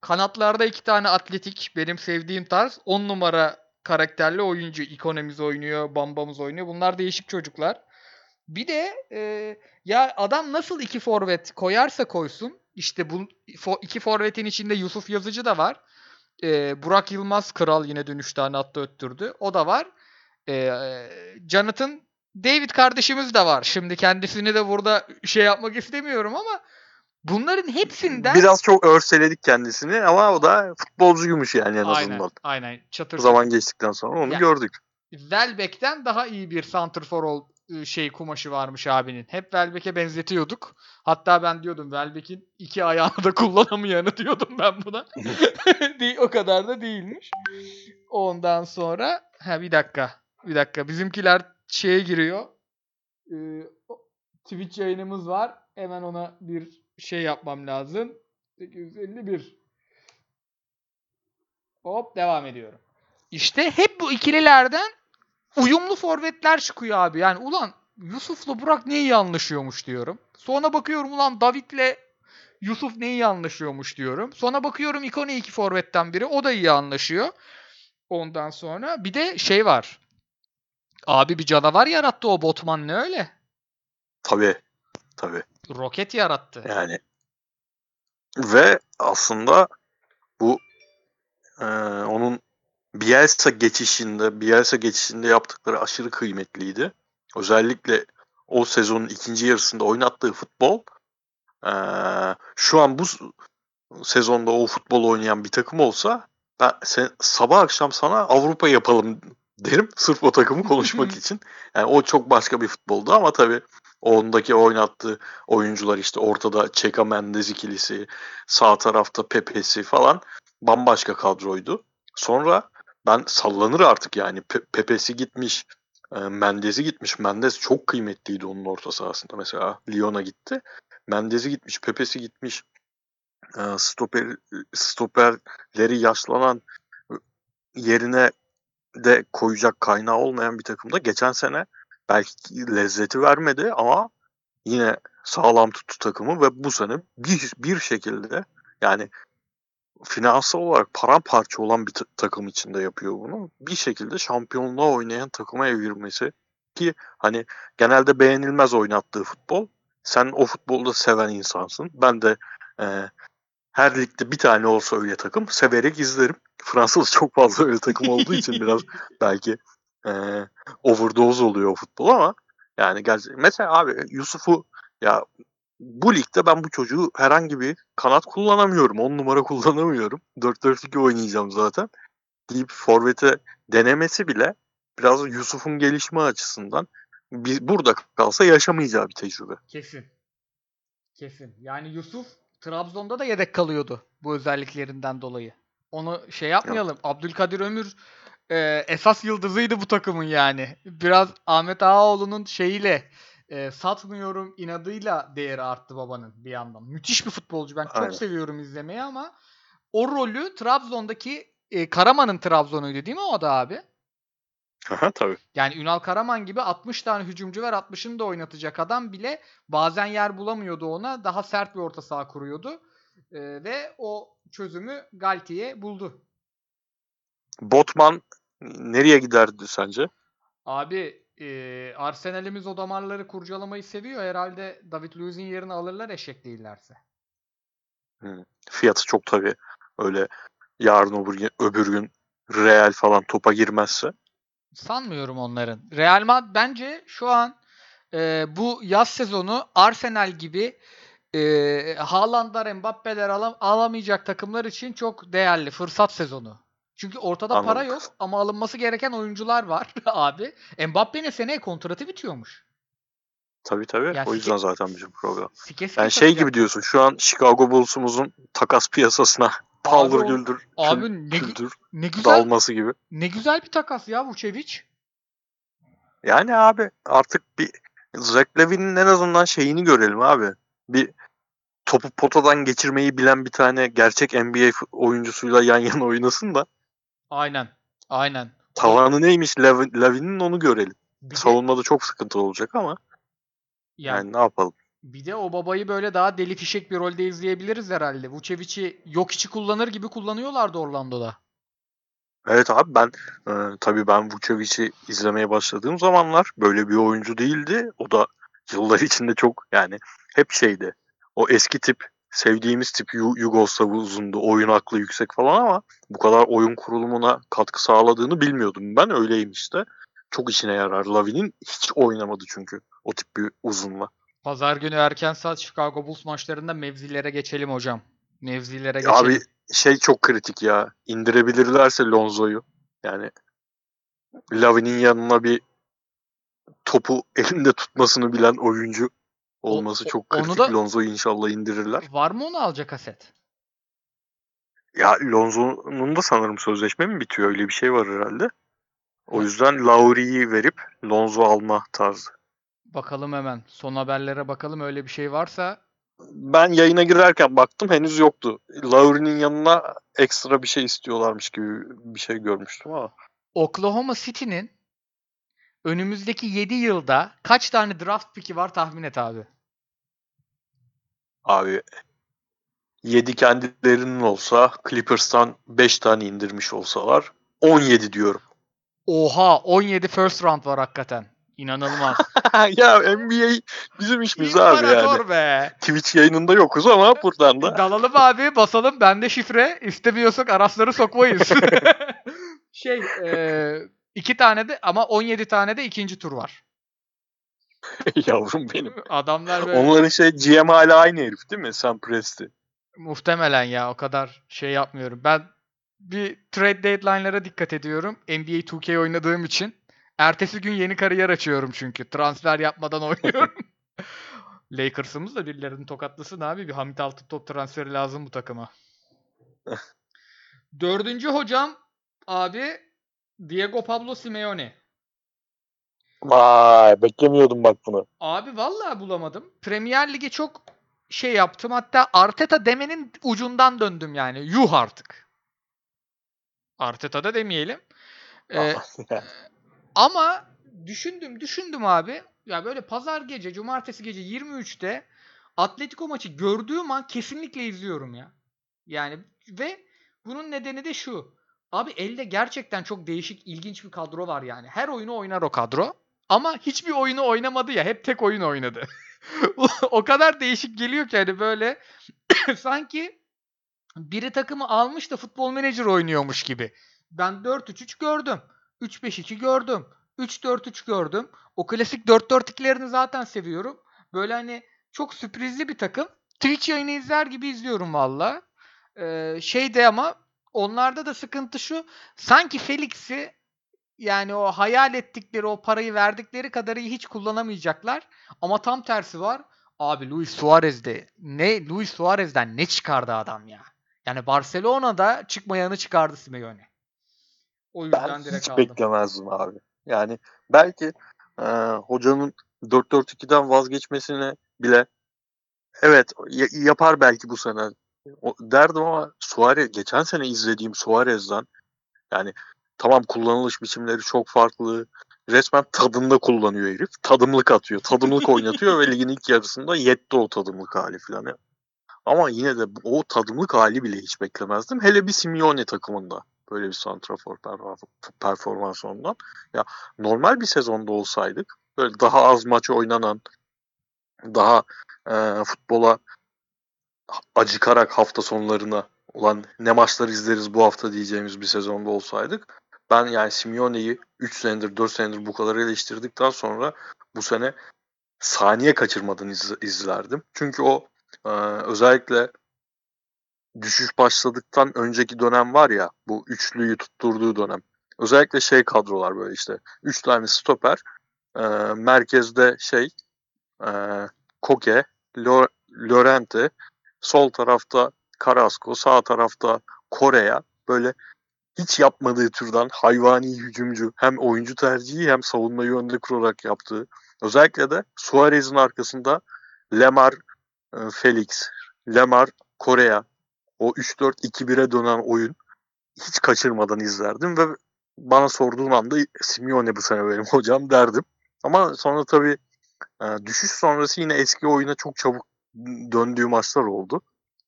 Kanatlarda iki tane atletik benim sevdiğim tarz. 10 numara karakterli oyuncu. İkonemiz oynuyor, Bambamız oynuyor. Bunlar değişik çocuklar. Bir de e, ya adam nasıl iki forvet koyarsa koysun. İşte bu iki forvetin içinde Yusuf Yazıcı da var. E, Burak Yılmaz kral yine dün 3 tane attı öttürdü. O da var. E, Jonathan David kardeşimiz de var. Şimdi kendisini de burada şey yapmak istemiyorum ama bunların hepsinden Biraz çok örseledik kendisini ama o da futbolcuymuş yani en aynen, azından. aynen çatır Zaman geçtikten sonra onu Ya- gördük. Welbeck'ten daha iyi bir ol ıı, şey kumaşı varmış abinin. Hep Welbeck'e benzetiyorduk. Hatta ben diyordum Welbeck'in iki ayağını da kullanamayanı diyordum ben buna. Değil, o kadar da değilmiş. Ondan sonra ha bir dakika. Bir dakika. Bizimkiler şeye giriyor. Ee, Twitch yayınımız var. Hemen ona bir şey yapmam lazım. 851. Hop devam ediyorum. İşte hep bu ikililerden uyumlu forvetler çıkıyor abi. Yani ulan Yusuf'la Burak ne iyi anlaşıyormuş diyorum. Sonra bakıyorum ulan David'le Yusuf ne iyi anlaşıyormuş diyorum. Sonra bakıyorum Ikone iki forvetten biri. O da iyi anlaşıyor. Ondan sonra bir de şey var. Abi bir canavar yarattı o Botman ne öyle? Tabii. Tabii. Roket yarattı. Yani ve aslında bu e, onun Bielsa geçişinde Bielsa geçişinde yaptıkları aşırı kıymetliydi. Özellikle o sezonun ikinci yarısında oynattığı futbol e, şu an bu sezonda o futbol oynayan bir takım olsa ben sen, sabah akşam sana Avrupa yapalım derim sırf o takımı konuşmak için. Yani o çok başka bir futboldu ama tabii ondaki oynattığı oyuncular işte ortada Çeka Mendes ikilisi, sağ tarafta Pepe'si falan bambaşka kadroydu. Sonra ben sallanır artık yani Pe- Pepe'si gitmiş, e, Mendes'i gitmiş. Mendes çok kıymetliydi onun orta sahasında mesela. Lyon'a gitti. Mendes'i gitmiş, Pepe'si gitmiş. E, Stoper stoperleri yaşlanan yerine de koyacak kaynağı olmayan bir takımda geçen sene belki lezzeti vermedi ama yine sağlam tuttu takımı ve bu sene bir, bir şekilde yani finansal olarak paramparça olan bir ta- takım içinde yapıyor bunu. Bir şekilde şampiyonluğa oynayan takıma evirmesi ki hani genelde beğenilmez oynattığı futbol. Sen o futbolda seven insansın. Ben de e, her ligde bir tane olsa öyle takım severek izlerim. Fransa'da çok fazla öyle takım olduğu için biraz belki e, overdose oluyor o futbol ama yani gerçi mesela abi Yusuf'u ya bu ligde ben bu çocuğu herhangi bir kanat kullanamıyorum. 10 numara kullanamıyorum. 4-4-2 oynayacağım zaten. Deyip forvete denemesi bile biraz Yusuf'un gelişme açısından bir, burada kalsa yaşamayacağı bir tecrübe. Kesin. Kesin. Yani Yusuf Trabzon'da da yedek kalıyordu bu özelliklerinden dolayı. Onu şey yapmayalım. Abdülkadir Ömür e, esas yıldızıydı bu takımın yani. Biraz Ahmet Ağaoğlu'nun şeyiyle e, satmıyorum inadıyla değeri arttı babanın bir yandan. Müthiş bir futbolcu. Ben çok Aynen. seviyorum izlemeyi ama o rolü Trabzon'daki e, Karaman'ın Trabzon'uydu değil mi o da abi? Aha tabii. Yani Ünal Karaman gibi 60 tane hücumcu var 60'ını da oynatacak adam bile bazen yer bulamıyordu ona. Daha sert bir orta saha kuruyordu. Ee, ve o çözümü Galtier buldu. Botman nereye giderdi sence? Abi e, Arsenal'imiz o damarları kurcalamayı seviyor. Herhalde David Luiz'in yerini alırlar eşek değillerse. Fiyatı çok tabii öyle yarın öbür gün, öbür gün Real falan topa girmezse. Sanmıyorum onların. Real Madrid bence şu an e, bu yaz sezonu Arsenal gibi e, Haaland'lar, Mbappe'ler alam- alamayacak takımlar için çok değerli fırsat sezonu. Çünkü ortada para Anladım. yok ama alınması gereken oyuncular var abi. Mbappe'nin seneye kontratı bitiyormuş. Tabii tabii. Ya o yüzden sike- zaten bizim program. Sike sike Yani şey gibi diyorsun şu an Chicago Bulls'umuzun takas piyasasına paldır güldür kül- Abi ne, gü- küldür ne güzel dalması gibi. ne güzel bir takas ya Vucevic. Yani abi artık bir Zach en azından şeyini görelim abi. Bir topu potadan geçirmeyi bilen bir tane gerçek NBA oyuncusuyla yan yana oynasın da Aynen. Aynen. tavanı neymiş Levine'in onu görelim. Bir de, Savunmada çok sıkıntı olacak ama yani yani ne yapalım. Bir de o babayı böyle daha deli fişek bir rolde izleyebiliriz herhalde. Vucevic'i yok içi kullanır gibi kullanıyorlardı Orlando'da. Evet abi ben e, tabii ben Vucevic'i izlemeye başladığım zamanlar böyle bir oyuncu değildi. O da yıllar içinde çok yani hep şeydi. O eski tip sevdiğimiz tip Yu- Yugoslav uzundu. Oyun aklı yüksek falan ama bu kadar oyun kurulumuna katkı sağladığını bilmiyordum. Ben öyleyim işte. Çok işine yarar. Lavin'in hiç oynamadı çünkü o tip bir uzunla. Pazar günü erken saat Chicago Bulls maçlarında mevzilere geçelim hocam. Mevzilere geçelim. Abi şey çok kritik ya. İndirebilirlerse Lonzo'yu. Yani Lavin'in yanına bir topu elinde tutmasını bilen oyuncu olması O- o- çok onu kritik. da- Lonzo'yu inşallah indirirler. Var mı onu alacak aset? Ya Lonzo'nun da sanırım sözleşme mi bitiyor? Öyle bir şey var herhalde. O yüzden Lauri'yi verip Lonzo alma tarzı. Bakalım hemen. Son haberlere bakalım öyle bir şey varsa. Ben yayına girerken baktım henüz yoktu. Lauri'nin yanına ekstra bir şey istiyorlarmış gibi bir şey görmüştüm ama. Oklahoma City'nin önümüzdeki 7 yılda kaç tane draft pick'i var tahmin et abi. Abi 7 kendilerinin olsa Clippers'tan 5 tane indirmiş olsalar 17 diyorum. Oha 17 first round var hakikaten. İnanılmaz. ya NBA bizim işimiz abi yani. Be. Twitch yayınında yokuz ama buradan da. Dalalım abi basalım. Bende şifre. İstemiyorsak arasları sokmayız. şey e, iki tane de ama 17 tane de ikinci tur var. Yavrum benim. Adamlar böyle Onların şey GM hala aynı herif değil mi? Sam Presti. muhtemelen ya o kadar şey yapmıyorum. Ben bir trade deadline'lara dikkat ediyorum. NBA 2K oynadığım için. Ertesi gün yeni kariyer açıyorum çünkü. Transfer yapmadan oynuyorum. Lakers'ımız da birilerini tokatlısın abi. Bir Hamit Altıntop transferi lazım bu takıma. Dördüncü hocam abi Diego Pablo Simeone. Vay beklemiyordum bak bunu. Abi vallahi bulamadım. Premier Lig'e çok şey yaptım. Hatta Arteta demenin ucundan döndüm yani. Yuh artık. Arteta da demeyelim. Ee, ama düşündüm düşündüm abi. Ya böyle pazar gece, cumartesi gece 23'te Atletico maçı gördüğüm an kesinlikle izliyorum ya. Yani ve bunun nedeni de şu. Abi elde gerçekten çok değişik, ilginç bir kadro var yani. Her oyunu oynar o kadro. Ama hiçbir oyunu oynamadı ya. Hep tek oyun oynadı. o kadar değişik geliyor ki hani böyle sanki biri takımı almış da futbol menajer oynuyormuş gibi. Ben 4-3-3 gördüm. 3-5-2 gördüm. 3-4-3 gördüm. O klasik 4-4-2'lerini zaten seviyorum. Böyle hani çok sürprizli bir takım. Twitch yayını izler gibi izliyorum valla. Ee, şey de ama onlarda da sıkıntı şu. Sanki Felix'i yani o hayal ettikleri o parayı verdikleri kadarı hiç kullanamayacaklar. Ama tam tersi var. Abi Luis Suarez'de ne Luis Suarez'den ne çıkardı adam ya. Yani Barcelona'da çıkmayanı çıkardı Simeone. O yüzden Ben direkt hiç aldım. beklemezdim abi. Yani belki e, hocanın 4-4-2'den vazgeçmesine bile evet yapar belki bu sene o, derdim ama Suarez geçen sene izlediğim Suarez'den yani tamam kullanılış biçimleri çok farklı. Resmen tadında kullanıyor herif. Tadımlık atıyor. Tadımlık oynatıyor ve ligin ilk yarısında yetti o tadımlık hali falan. ya. Ama yine de o tadımlık hali bile hiç beklemezdim. Hele bir Simeone takımında. Böyle bir santrafor perform- performans ondan. Ya normal bir sezonda olsaydık böyle daha az maç oynanan daha e, futbola acıkarak hafta sonlarına ulan ne maçlar izleriz bu hafta diyeceğimiz bir sezonda olsaydık ben yani Simeone'yi 3 senedir 4 senedir bu kadar eleştirdikten sonra bu sene saniye kaçırmadan iz- izlerdim. Çünkü o e, özellikle düşüş başladıktan önceki dönem var ya bu üçlüyü tutturduğu dönem. Özellikle şey kadrolar böyle işte 3 tane stoper e, merkezde şey e, Koke, Lo- Lorente, sol tarafta Carrasco, sağ tarafta Kore'ya böyle hiç yapmadığı türden hayvani hücumcu hem oyuncu tercihi hem savunmayı önde kurarak yaptığı. Özellikle de Suarez'in arkasında Lemar, e, Felix, Lemar, Korea o 3-4-2-1'e dönen oyun hiç kaçırmadan izlerdim ve bana sorduğun anda Simeone bu sene benim hocam derdim. Ama sonra tabii e, düşüş sonrası yine eski oyuna çok çabuk döndüğü maçlar oldu.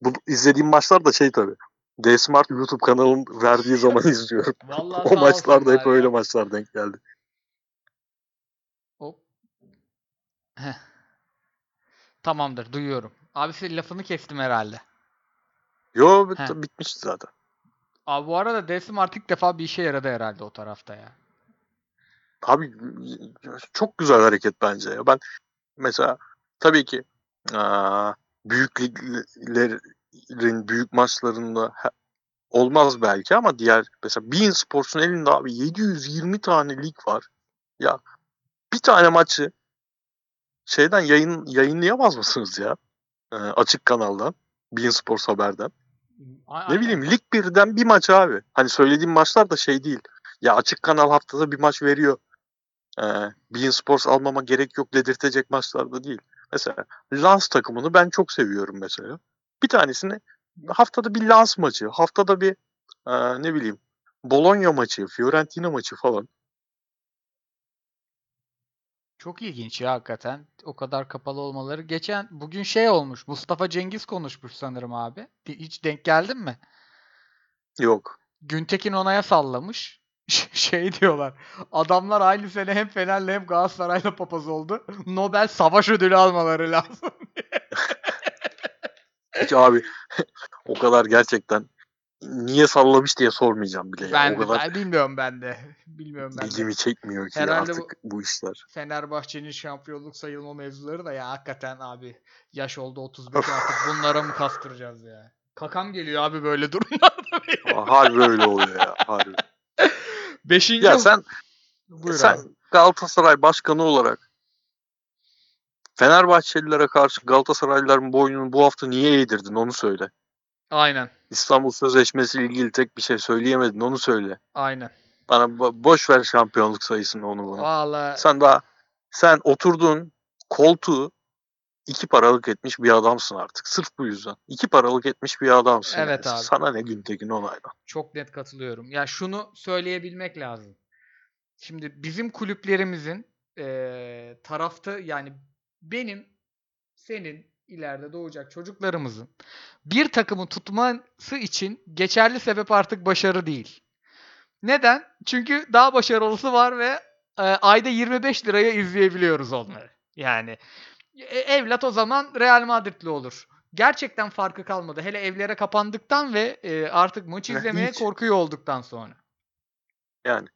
Bu izlediğim maçlar da şey tabii. D-Smart YouTube kanalın verdiği zaman izliyorum. O sağ maçlarda hep olsunlar öyle ya. maçlar denk geldi. Hop. Heh. Tamamdır, duyuyorum. Abi senin lafını kestim herhalde. Yo bit- bitmişti zaten. Abi bu arada Desim artık ilk defa bir işe yaradı herhalde o tarafta ya. Abi çok güzel hareket bence. ya. Ben mesela tabii ki büyük liglerin büyük maçlarında olmaz belki ama diğer mesela Bein Sports'un elinde abi 720 tane lig var. Ya bir tane maçı şeyden yayın yayınlayamaz mısınız ya? Ee, açık kanaldan. Bein Sports haberden. A- Ne aynen. bileyim Lig 1'den bir maç abi. Hani söylediğim maçlar da şey değil. Ya açık kanal haftada bir maç veriyor. Ee, Bein Sports almama gerek yok dedirtecek maçlar da değil. Mesela Lens takımını ben çok seviyorum mesela. Bir tanesini haftada bir Lens maçı, haftada bir e, ne bileyim Bologna maçı, Fiorentina maçı falan. Çok ilginç ya hakikaten. O kadar kapalı olmaları. Geçen bugün şey olmuş. Mustafa Cengiz konuşmuş sanırım abi. Hiç denk geldin mi? Yok. Güntekin Onay'a sallamış. Şey diyorlar. Adamlar aynı sene hem Fener'le hem Galatasaray'la papaz oldu. Nobel Savaş Ödülü almaları lazım. Hiç abi o kadar gerçekten niye sallamış diye sormayacağım bile ya. ben, o de, kadar ben bilmiyorum ben de. Bilmiyorum ben de. ilgimi çekmiyor ki Herhalde artık bu... işler. Fenerbahçe'nin şampiyonluk sayılma mevzuları da ya hakikaten abi yaş oldu 35 artık bunlara mı kastıracağız ya? Kakam geliyor abi böyle durumlarda. Harbi öyle oluyor ya. Harbi. Beşinci Ya sen Buyur sen abi. Galatasaray başkanı olarak Fenerbahçelilere karşı Galatasaraylıların boynunu bu hafta niye eğdirdin onu söyle. Aynen. İstanbul Sözleşmesi ile ilgili tek bir şey söyleyemedin onu söyle. Aynen. Bana bo- boş ver şampiyonluk sayısını onu bunu. Valla Sen daha sen oturduğun koltuğu iki paralık etmiş bir adamsın artık. Sırf bu yüzden. İki paralık etmiş bir adamsın. Evet yani. abi. Sana ne Güntekin Onay'dan. çok net katılıyorum. Ya şunu söyleyebilmek lazım. Şimdi bizim kulüplerimizin eee tarafta yani benim senin ileride doğacak çocuklarımızın bir takımı tutması için geçerli sebep artık başarı değil. Neden? Çünkü daha başarılısı var ve e, ayda 25 liraya izleyebiliyoruz onları. Yani e, evlat o zaman Real Madridli olur. Gerçekten farkı kalmadı. Hele evlere kapandıktan ve e, artık maç izlemeye hiç. korkuyor olduktan sonra. Yani.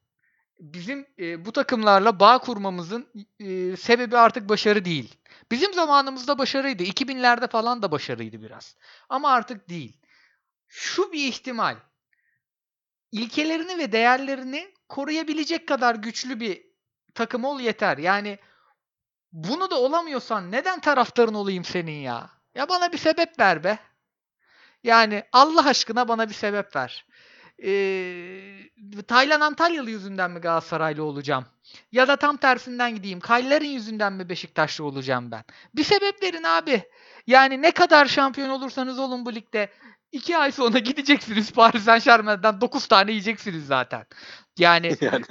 Bizim e, bu takımlarla bağ kurmamızın e, sebebi artık başarı değil. Bizim zamanımızda başarıydı. 2000'lerde falan da başarıydı biraz. Ama artık değil. Şu bir ihtimal. İlkelerini ve değerlerini koruyabilecek kadar güçlü bir takım ol yeter. Yani bunu da olamıyorsan neden taraftarın olayım senin ya? Ya bana bir sebep ver be. Yani Allah aşkına bana bir sebep ver. Ee, Taylan Antalyalı yüzünden mi Galatasaraylı olacağım? Ya da tam tersinden gideyim. Kayların yüzünden mi Beşiktaşlı olacağım ben? Bir sebep verin abi. Yani ne kadar şampiyon olursanız olun bu ligde. İki ay sonra gideceksiniz Paris Saint Germain'den 9 tane yiyeceksiniz zaten. Yani yani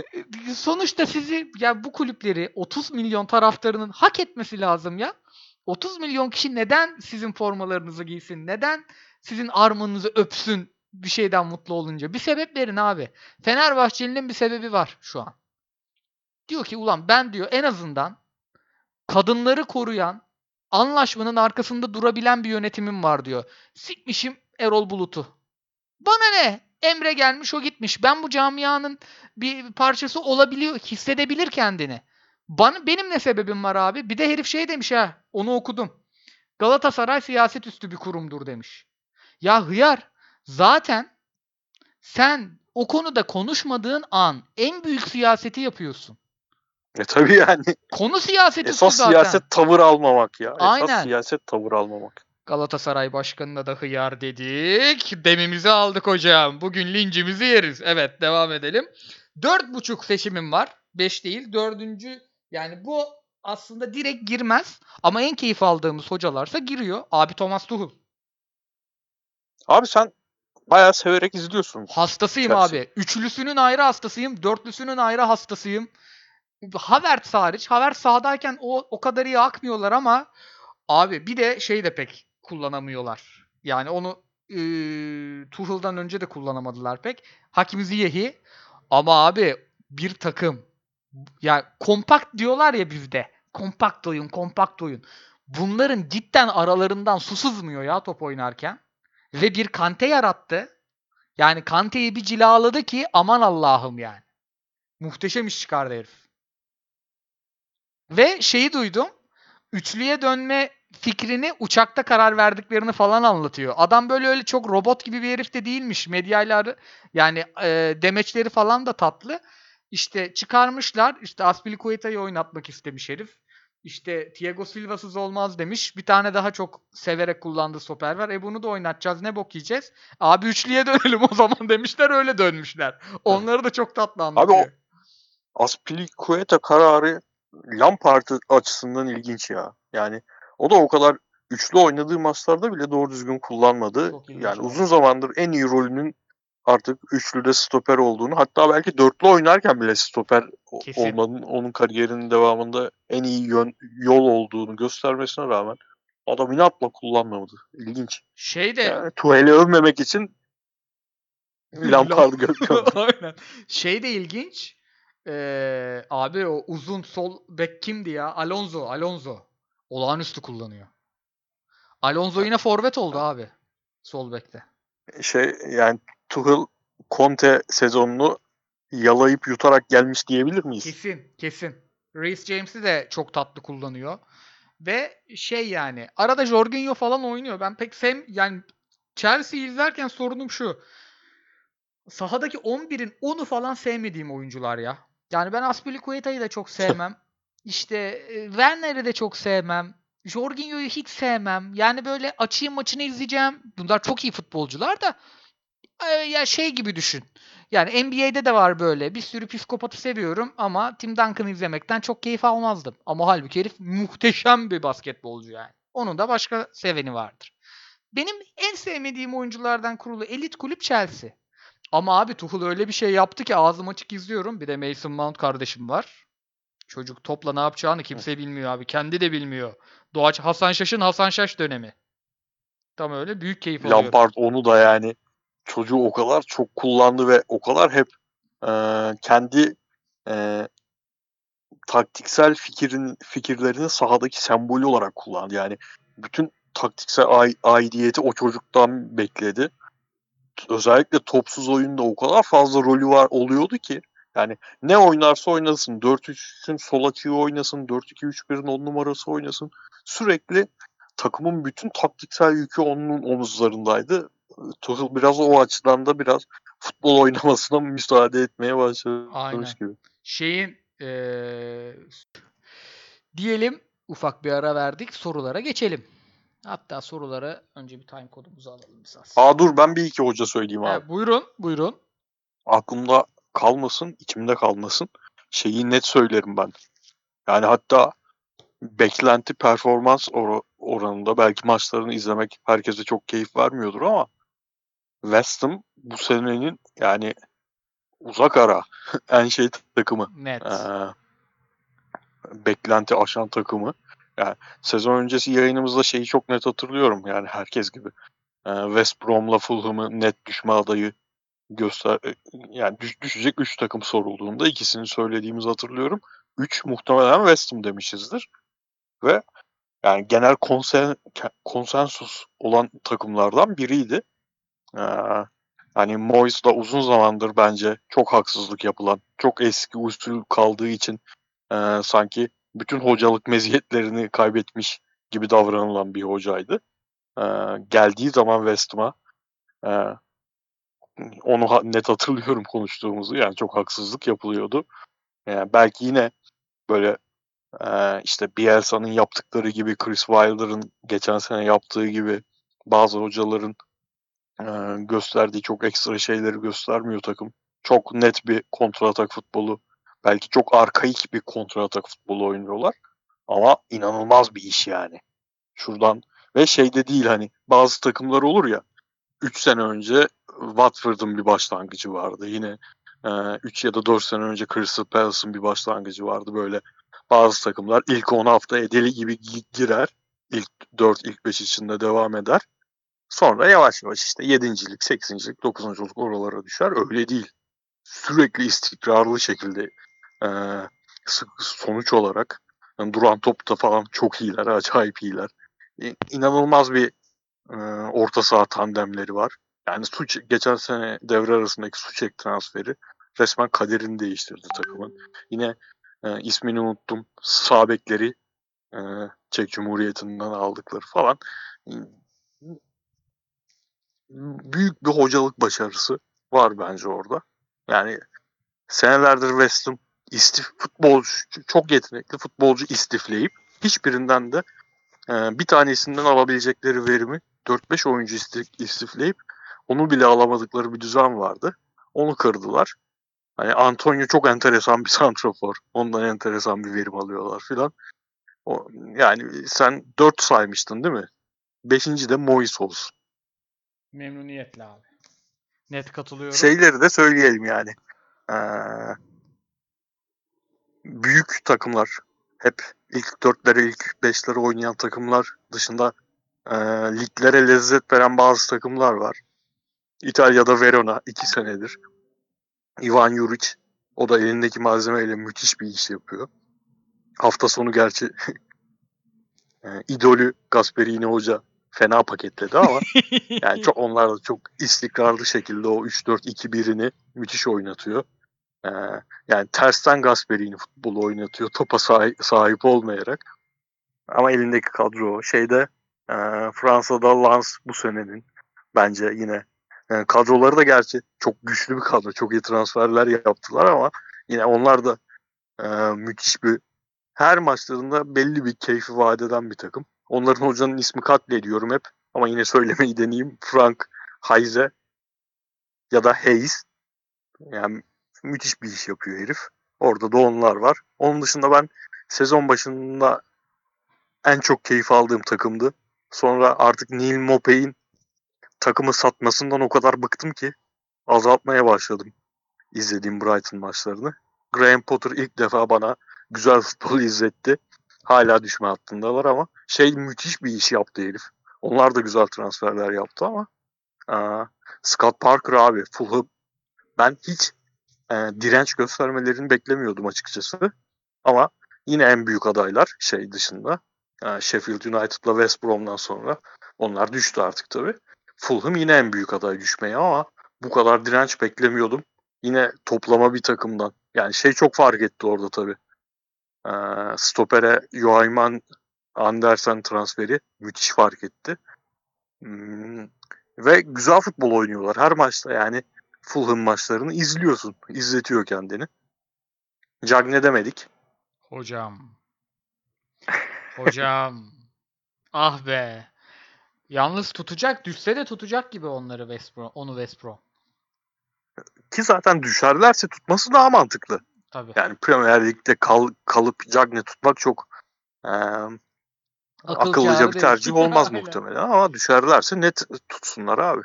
sonuçta sizi ya bu kulüpleri 30 milyon taraftarının hak etmesi lazım ya. 30 milyon kişi neden sizin formalarınızı giysin? Neden sizin armanızı öpsün bir şeyden mutlu olunca? Bir sebep verin abi. Fenerbahçeli'nin bir sebebi var şu an. Diyor ki ulan ben diyor en azından kadınları koruyan anlaşmanın arkasında durabilen bir yönetimim var diyor. Sikmişim Erol Bulut'u. Bana ne? Emre gelmiş o gitmiş. Ben bu camianın bir parçası olabiliyor, hissedebilir kendini. Bana, benim ne sebebim var abi? Bir de herif şey demiş ha, onu okudum. Galatasaray siyaset üstü bir kurumdur demiş. Ya hıyar, zaten sen o konuda konuşmadığın an en büyük siyaseti yapıyorsun. e tabii yani. Konu siyaset Esas zaten. siyaset tavır almamak ya. Aynen. Esas siyaset tavır almamak. Galatasaray Başkanı'na da hıyar dedik. Demimizi aldık hocam. Bugün lincimizi yeriz. Evet devam edelim. Dört buçuk seçimim var. Beş değil. Dördüncü yani bu aslında direkt girmez. Ama en keyif aldığımız hocalarsa giriyor. Abi Thomas Tuchel. Abi sen bayağı severek izliyorsun. Hastasıyım Chelsea. abi. Üçlüsünün ayrı hastasıyım. Dörtlüsünün ayrı hastasıyım. Havertz hariç. Havertz sahadayken o, o kadar iyi akmıyorlar ama abi bir de şey de pek kullanamıyorlar. Yani onu e, Tuchel'dan önce de kullanamadılar pek. Hakim Ziyech'i ama abi bir takım ya kompakt diyorlar ya bizde. Kompakt oyun, kompakt oyun. Bunların cidden aralarından su sızmıyor ya top oynarken. Ve bir Kante yarattı. Yani Kante'yi bir cilaladı ki aman Allah'ım yani. Muhteşem iş çıkardı herif. Ve şeyi duydum. Üçlüye dönme fikrini uçakta karar verdiklerini falan anlatıyor. Adam böyle öyle çok robot gibi bir herif de değilmiş. Medyayla yani e, demeçleri falan da tatlı. İşte çıkarmışlar. İşte Aspilicueta'yı oynatmak istemiş herif. İşte Thiago Silva'sız olmaz demiş. Bir tane daha çok severek kullandığı stoper var. E bunu da oynatacağız. Ne bok yiyeceğiz? Abi üçlüye dönelim o zaman demişler. Öyle dönmüşler. Onları da çok tatlı anlatıyor. Abi o Aspilicueta kararı Lampard açısından ilginç ya. Yani o da o kadar üçlü oynadığı maçlarda bile doğru düzgün kullanmadı. Yani uzun zamandır en iyi rolünün artık üçlüde stoper olduğunu hatta belki dörtlü oynarken bile stoper Kesin. olmanın onun kariyerinin devamında en iyi yön, yol olduğunu göstermesine rağmen adam inatla kullanmadı. İlginç. Şey de Yani Tuhel'i övmemek için Lampard'ı gördüm. Aynen. Şey de ilginç. Ee, abi o uzun sol bek kimdi ya? Alonso. Alonso. Olağanüstü kullanıyor. Alonso yine forvet oldu abi. Sol bekte. şey yani Tuchel Conte sezonunu yalayıp yutarak gelmiş diyebilir miyiz? Kesin. Kesin. Reece James'i de çok tatlı kullanıyor. Ve şey yani arada Jorginho falan oynuyor. Ben pek sev yani Chelsea izlerken sorunum şu. Sahadaki 11'in 10'u falan sevmediğim oyuncular ya. Yani ben Aspilicueta'yı da çok sevmem. İşte Werner'i de çok sevmem. Jorginho'yu hiç sevmem. Yani böyle açayım maçını izleyeceğim. Bunlar çok iyi futbolcular da ya şey gibi düşün. Yani NBA'de de var böyle. Bir sürü psikopatı seviyorum ama Tim Duncan'ı izlemekten çok keyif almazdım. Ama halbuki herif muhteşem bir basketbolcu yani. Onun da başka seveni vardır. Benim en sevmediğim oyunculardan kurulu elit kulüp Chelsea. Ama abi Tuchel öyle bir şey yaptı ki ağzım açık izliyorum. Bir de Mason Mount kardeşim var. Çocuk topla ne yapacağını kimse bilmiyor abi. Kendi de bilmiyor. Doğaç Hasan Şaş'ın Hasan Şaş dönemi. Tam öyle büyük keyif alıyorum. Lampard onu da yani çocuğu o kadar çok kullandı ve o kadar hep e, kendi e, taktiksel fikirin fikirlerini sahadaki sembolü olarak kullandı. Yani bütün taktiksel ai- aidiyeti o çocuktan bekledi. Özellikle topsuz oyunda o kadar fazla rolü var oluyordu ki yani ne oynarsa oynasın 4-3'ün sol açığı oynasın 4-2-3-1'in 10 numarası oynasın sürekli takımın bütün taktiksel yükü onun omuzlarındaydı. Tuchel biraz o açıdan da biraz futbol oynamasına müsaade etmeye başlamış Aynen. gibi. Şeyin eee, diyelim ufak bir ara verdik. Sorulara geçelim. Hatta sorulara önce bir time kodumuzu alalım biz aslında. Aa dur ben bir iki hoca söyleyeyim abi. He, buyurun, buyurun. Aklımda kalmasın, içimde kalmasın. Şeyi net söylerim ben. Yani hatta beklenti performans or- oranında belki maçlarını izlemek herkese çok keyif vermiyordur ama West Ham bu senenin yani uzak ara en şey takımı. Net. Ee, beklenti aşan takımı. Yani sezon öncesi yayınımızda şeyi çok net hatırlıyorum yani herkes gibi. Ee, West Brom'la Fulham'ı net düşme adayı göster yani düş- düşecek 3 takım sorulduğunda ikisini söylediğimizi hatırlıyorum. 3 muhtemelen West Ham demişizdir. Ve yani genel konsen, konsensus olan takımlardan biriydi. Ee, hani Moyes da uzun zamandır bence çok haksızlık yapılan, çok eski usul kaldığı için e, sanki bütün hocalık meziyetlerini kaybetmiş gibi davranılan bir hocaydı. Ee, geldiği zaman West Ham'a e, onu net hatırlıyorum konuştuğumuzu. Yani çok haksızlık yapılıyordu. Yani belki yine böyle e, işte Bielsa'nın yaptıkları gibi, Chris Wilder'ın geçen sene yaptığı gibi bazı hocaların e, gösterdiği çok ekstra şeyleri göstermiyor takım. Çok net bir kontratak futbolu, belki çok arkaik bir kontratak futbolu oynuyorlar. Ama inanılmaz bir iş yani. Şuradan ve şeyde değil hani bazı takımlar olur ya 3 sene önce Watford'un bir başlangıcı vardı. Yine 3 ya da 4 sene önce Crystal Palace'ın bir başlangıcı vardı. Böyle bazı takımlar ilk 10 hafta deli gibi gi- girer. İlk 4, ilk 5 içinde devam eder. Sonra yavaş yavaş işte 7.lik, 8.lik, 9.luk oralara düşer. Öyle değil. Sürekli istikrarlı şekilde e, sonuç olarak yani duran topta falan çok iyiler, acayip iyiler. İnanılmaz bir e, orta saha tandemleri var. Yani Suç, geçen sene devre arasındaki Suçek transferi resmen kaderini değiştirdi takımın. Yine e, ismini unuttum. Sağ bekleri e, Çek Cumhuriyeti'nden aldıkları falan. Büyük bir hocalık başarısı var bence orada. Yani senelerdir West Ham istif futbolcu çok yetenekli futbolcu istifleyip hiçbirinden de e, bir tanesinden alabilecekleri verimi 4-5 oyuncu istif, istifleyip onu bile alamadıkları bir düzen vardı. Onu kırdılar. Hani Antonio çok enteresan bir santrafor. Ondan enteresan bir verim alıyorlar filan. O, yani sen 4 saymıştın değil mi? Beşinci de Mois olsun. Memnuniyetle abi. Net katılıyorum. Şeyleri de söyleyelim yani. Ee, büyük takımlar hep ilk dörtlere ilk beşlere oynayan takımlar dışında e, liglere lezzet veren bazı takımlar var. İtalya'da Verona iki senedir. Ivan Juric o da elindeki malzemeyle müthiş bir iş yapıyor. Hafta sonu gerçi e, idolü Gasperini Hoca fena paketledi ama yani çok onlar da çok istikrarlı şekilde o 3-4-2-1'ini müthiş oynatıyor. Ee, yani tersten Gasperini futbolu oynatıyor topa sahip, sahip olmayarak. Ama elindeki kadro şeyde e, Fransa'da Lens bu senenin bence yine yani kadroları da gerçi çok güçlü bir kadro. Çok iyi transferler yaptılar ama yine onlar da e, müthiş bir her maçlarında belli bir keyfi vaat eden bir takım. Onların hocanın ismi katlediyorum hep ama yine söylemeyi deneyeyim. Frank Hayze ya da Hayes. Yani müthiş bir iş yapıyor herif. Orada da onlar var. Onun dışında ben sezon başında en çok keyif aldığım takımdı. Sonra artık Neil Mopey'in takımı satmasından o kadar bıktım ki azaltmaya başladım izlediğim Brighton maçlarını. Graham Potter ilk defa bana güzel futbol izletti. Hala düşme hattındalar ama şey müthiş bir iş yaptı herif. Onlar da güzel transferler yaptı ama aa, Scott Parker abi Fulham ben hiç e, direnç göstermelerini beklemiyordum açıkçası. Ama yine en büyük adaylar şey dışında e, Sheffield United'la West Brom'dan sonra onlar düştü artık tabii. Fulham yine en büyük aday düşmeye ama bu kadar direnç beklemiyordum. Yine toplama bir takımdan. Yani şey çok fark etti orada tabii. Ee, stopere Joachim Andersen transferi müthiş fark etti. Hmm, ve güzel futbol oynuyorlar. Her maçta yani Fulham maçlarını izliyorsun. İzletiyor kendini. Cagne demedik. Hocam. Hocam. ah be. Yalnız tutacak, düşse de tutacak gibi onları West Brom, onu West Brom. Ki zaten düşerlerse tutması daha mantıklı. Tabii. Yani Premier Lig'de kal, kalıp Cagne tutmak çok e, Akıl akıllıca bir tercih olmaz muhtemelen ama düşerlerse net tutsunlar abi.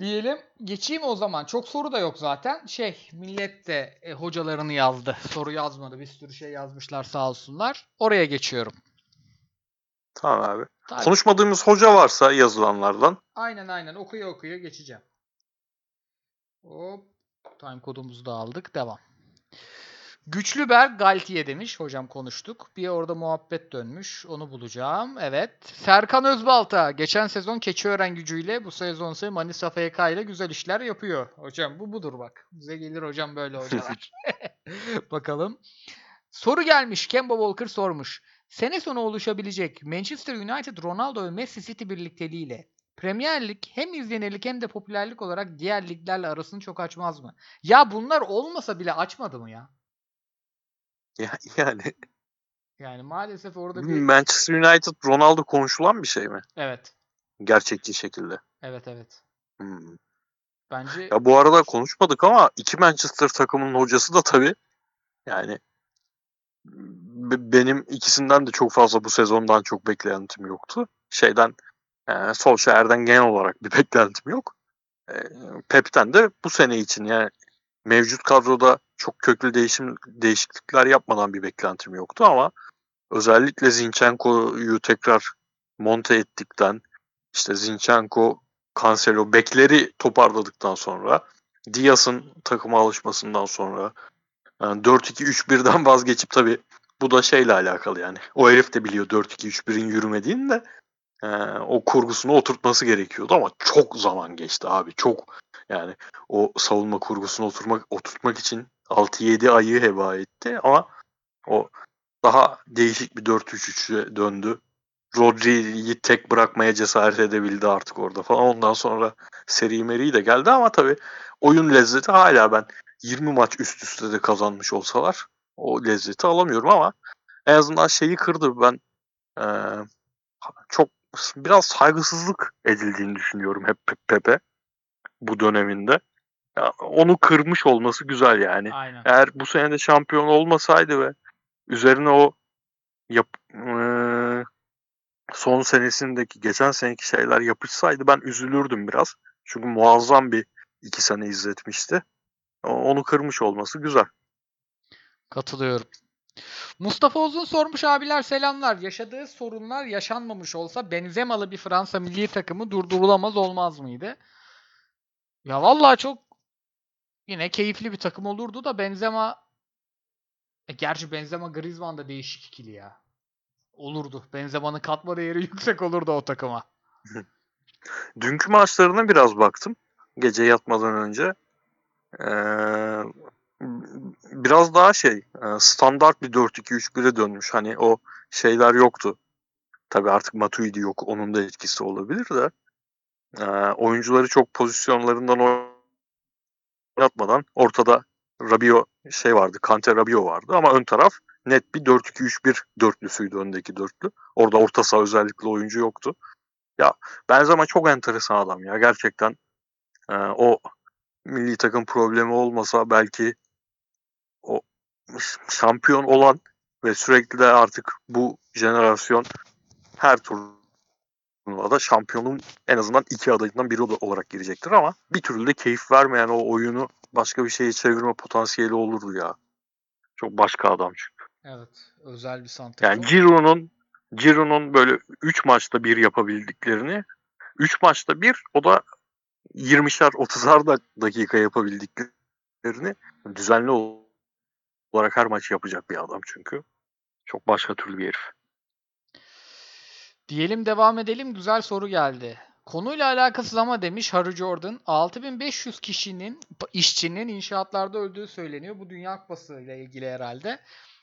Diyelim. Geçeyim o zaman. Çok soru da yok zaten. Şey, millet de e, hocalarını yazdı. Soru yazmadı. Bir sürü şey yazmışlar sağ olsunlar. Oraya geçiyorum. Tamam abi. Tabii. Konuşmadığımız hoca varsa yazılanlardan Aynen aynen. Okuya okuya geçeceğim. Hop. Time kodumuzu da aldık. Devam. Güçlüberg Galtiye demiş. Hocam konuştuk. Bir orada muhabbet dönmüş. Onu bulacağım. Evet. Serkan Özbalta. Geçen sezon Keçiören gücüyle bu sezon ise Manisa FK ile güzel işler yapıyor. Hocam bu budur bak. Bize gelir hocam böyle hocalar. Bakalım. Soru gelmiş. Kemba Walker sormuş. Sene sonu oluşabilecek Manchester United Ronaldo ve Messi City birlikteliğiyle Premier Lig hem izlenirlik hem de popülerlik olarak diğer liglerle arasını çok açmaz mı? Ya bunlar olmasa bile açmadı mı ya? Ya- yani Yani maalesef orada bir... Manchester United Ronaldo konuşulan bir şey mi? Evet. Gerçekçi şekilde. Evet evet. Hmm. Bence Ya bu arada konuşmadık ama iki Manchester takımının hocası da tabii yani be- benim ikisinden de çok fazla bu sezondan çok beklentim yoktu. Şeyden e, Solskjaer'den genel olarak bir beklentim yok. E, Pep'ten de bu sene için yani mevcut kadroda çok köklü değişim değişiklikler yapmadan bir beklentim yoktu ama özellikle Zinchenko'yu tekrar monte ettikten işte Zinchenko, Cancelo bekleri toparladıktan sonra Diaz'ın takıma alışmasından sonra yani 4-2-3-1'den vazgeçip tabii bu da şeyle alakalı yani. O herif de biliyor 4-2-3-1'in yürümediğini de e, o kurgusunu oturtması gerekiyordu ama çok zaman geçti abi. Çok yani o savunma kurgusunu oturmak oturtmak için 6-7 ayı heba etti ama o daha değişik bir 4-3-3'e döndü. Rodri'yi tek bırakmaya cesaret edebildi artık orada falan. Ondan sonra seri meri de geldi ama tabii oyun lezzeti hala ben 20 maç üst üste de kazanmış olsalar o lezzeti alamıyorum ama en azından şeyi kırdı. Ben e, çok biraz saygısızlık edildiğini düşünüyorum hep Pepe bu döneminde. Ya, onu kırmış olması güzel yani. Aynen. Eğer bu sene de şampiyon olmasaydı ve üzerine o yap, e, son senesindeki geçen seneki şeyler yapışsaydı ben üzülürdüm biraz. Çünkü muazzam bir iki sene izletmişti. Onu kırmış olması güzel. Katılıyorum. Mustafa Uzun sormuş abiler selamlar. Yaşadığı sorunlar yaşanmamış olsa Benzemalı bir Fransa milli takımı durdurulamaz olmaz mıydı? Ya vallahi çok yine keyifli bir takım olurdu da Benzema e, gerçi Benzema Griezmann da değişik ikili ya. Olurdu. Benzema'nın katma değeri yüksek olurdu o takıma. Dünkü maçlarına biraz baktım. Gece yatmadan önce. Ee, biraz daha şey standart bir 4-2-3-1'e dönmüş. Hani o şeyler yoktu. Tabii artık Matuidi yok. Onun da etkisi olabilir de. Ee, oyuncuları çok pozisyonlarından oynatmadan ortada Rabio şey vardı. Kante Rabio vardı ama ön taraf net bir 4-2-3-1 dörtlüsüydü öndeki dörtlü. Orada orta saha özellikle oyuncu yoktu. Ya Benzema çok enteresan adam ya gerçekten. Ee, o milli takım problemi olmasa belki o şampiyon olan ve sürekli de artık bu jenerasyon her turnuvada şampiyonun en azından iki adayından biri olarak girecektir ama bir türlü de keyif vermeyen o oyunu başka bir şeye çevirme potansiyeli olurdu ya. Çok başka adam çünkü. Evet. Özel bir santrafor. Yani Giroud'un Giroud'un böyle 3 maçta bir yapabildiklerini 3 maçta bir o da 20'şer 30'ar dakika yapabildiklerini düzenli olarak her maç yapacak bir adam çünkü. Çok başka türlü bir herif. Diyelim devam edelim. Güzel soru geldi. Konuyla alakasız ama demiş Harry Jordan. 6500 kişinin, işçinin inşaatlarda öldüğü söyleniyor. Bu Dünya Kupası ile ilgili herhalde.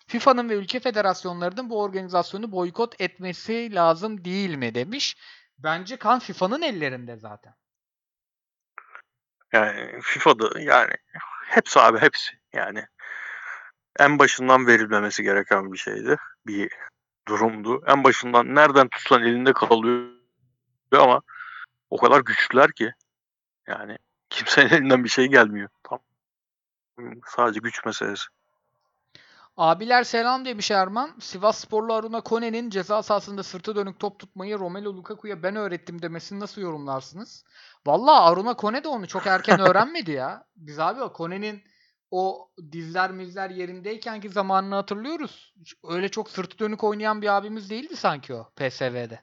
FIFA'nın ve ülke federasyonlarının bu organizasyonu boykot etmesi lazım değil mi demiş. Bence kan FIFA'nın ellerinde zaten. Yani FIFA'da yani hepsi abi hepsi yani en başından verilmemesi gereken bir şeydi. Bir durumdu. En başından nereden tutsan elinde kalıyor ama o kadar güçlüler ki yani kimsenin elinden bir şey gelmiyor. Tam sadece güç meselesi. Abiler selam demiş Erman. Sivas Sporlu Aruna Kone'nin ceza sahasında sırtı dönük top tutmayı Romelu Lukaku'ya ben öğrettim demesini nasıl yorumlarsınız? Valla Aruna Kone de onu çok erken öğrenmedi ya. Biz abi o Kone'nin o dizler mizler yerindeyken ki zamanını hatırlıyoruz. Öyle çok sırtı dönük oynayan bir abimiz değildi sanki o PSV'de.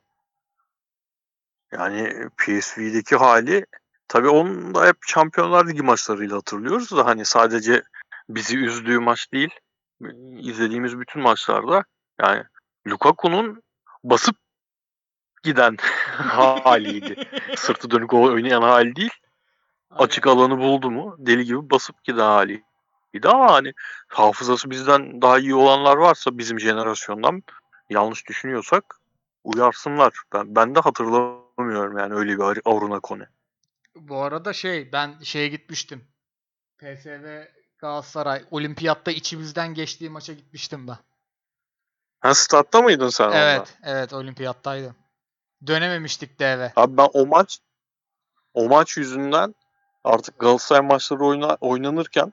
Yani PSV'deki hali tabii onun da hep Şampiyonlar Ligi maçlarıyla hatırlıyoruz da hani sadece bizi üzdüğü maç değil izlediğimiz bütün maçlarda yani Lukaku'nun basıp giden haliydi. Sırtı dönük oynayan hali değil. Açık alanı buldu mu deli gibi basıp giden haliydi ama hani hafızası bizden daha iyi olanlar varsa bizim jenerasyondan yanlış düşünüyorsak uyarsınlar. Ben, ben de hatırlamıyorum yani öyle bir Aruna Kone. Bu arada şey ben şeye gitmiştim. PSV Galatasaray olimpiyatta içimizden geçtiği maça gitmiştim ben. Ha statta mıydın sen Evet, orada? evet olimpiyattaydım. Dönememiştik de eve. Abi ben o maç o maç yüzünden artık Galatasaray maçları oyna, oynanırken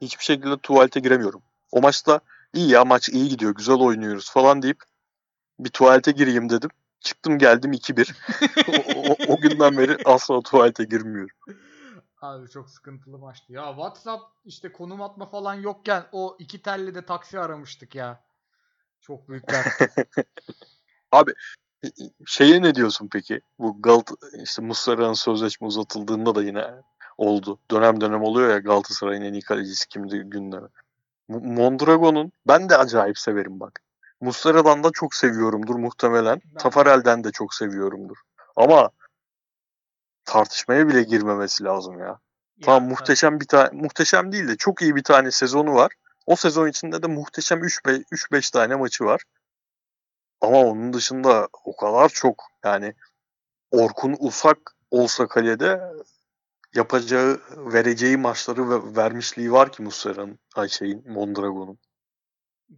hiçbir şekilde tuvalete giremiyorum. O maçta iyi ya maç iyi gidiyor güzel oynuyoruz falan deyip bir tuvalete gireyim dedim. Çıktım geldim 2-1. o, o, o günden beri asla tuvalete girmiyorum. Abi çok sıkıntılı maçtı. Ya WhatsApp işte konum atma falan yokken o iki telli de taksi aramıştık ya. Çok büyük dert. Abi Şeye ne diyorsun peki? Bu Galt işte Muslera'nın sözleşme uzatıldığında da yine oldu. Dönem dönem oluyor ya Galatasaray'ın en iyi kalecisi kimdi gündeme. Mo- Mondragon'un ben de acayip severim bak. Muslera'dan da çok seviyorumdur muhtemelen. Ben- Tafarel'den de çok seviyorumdur. Ama tartışmaya bile girmemesi lazım ya. Tamam Ya, muhteşem bir tane muhteşem değil de çok iyi bir tane sezonu var. O sezon içinde de muhteşem 3-5 tane maçı var. Ama onun dışında o kadar çok yani Orkun Usak olsa kalede yapacağı, vereceği maçları ve vermişliği var ki Muslera'nın, ay şeyin, Mondragon'un.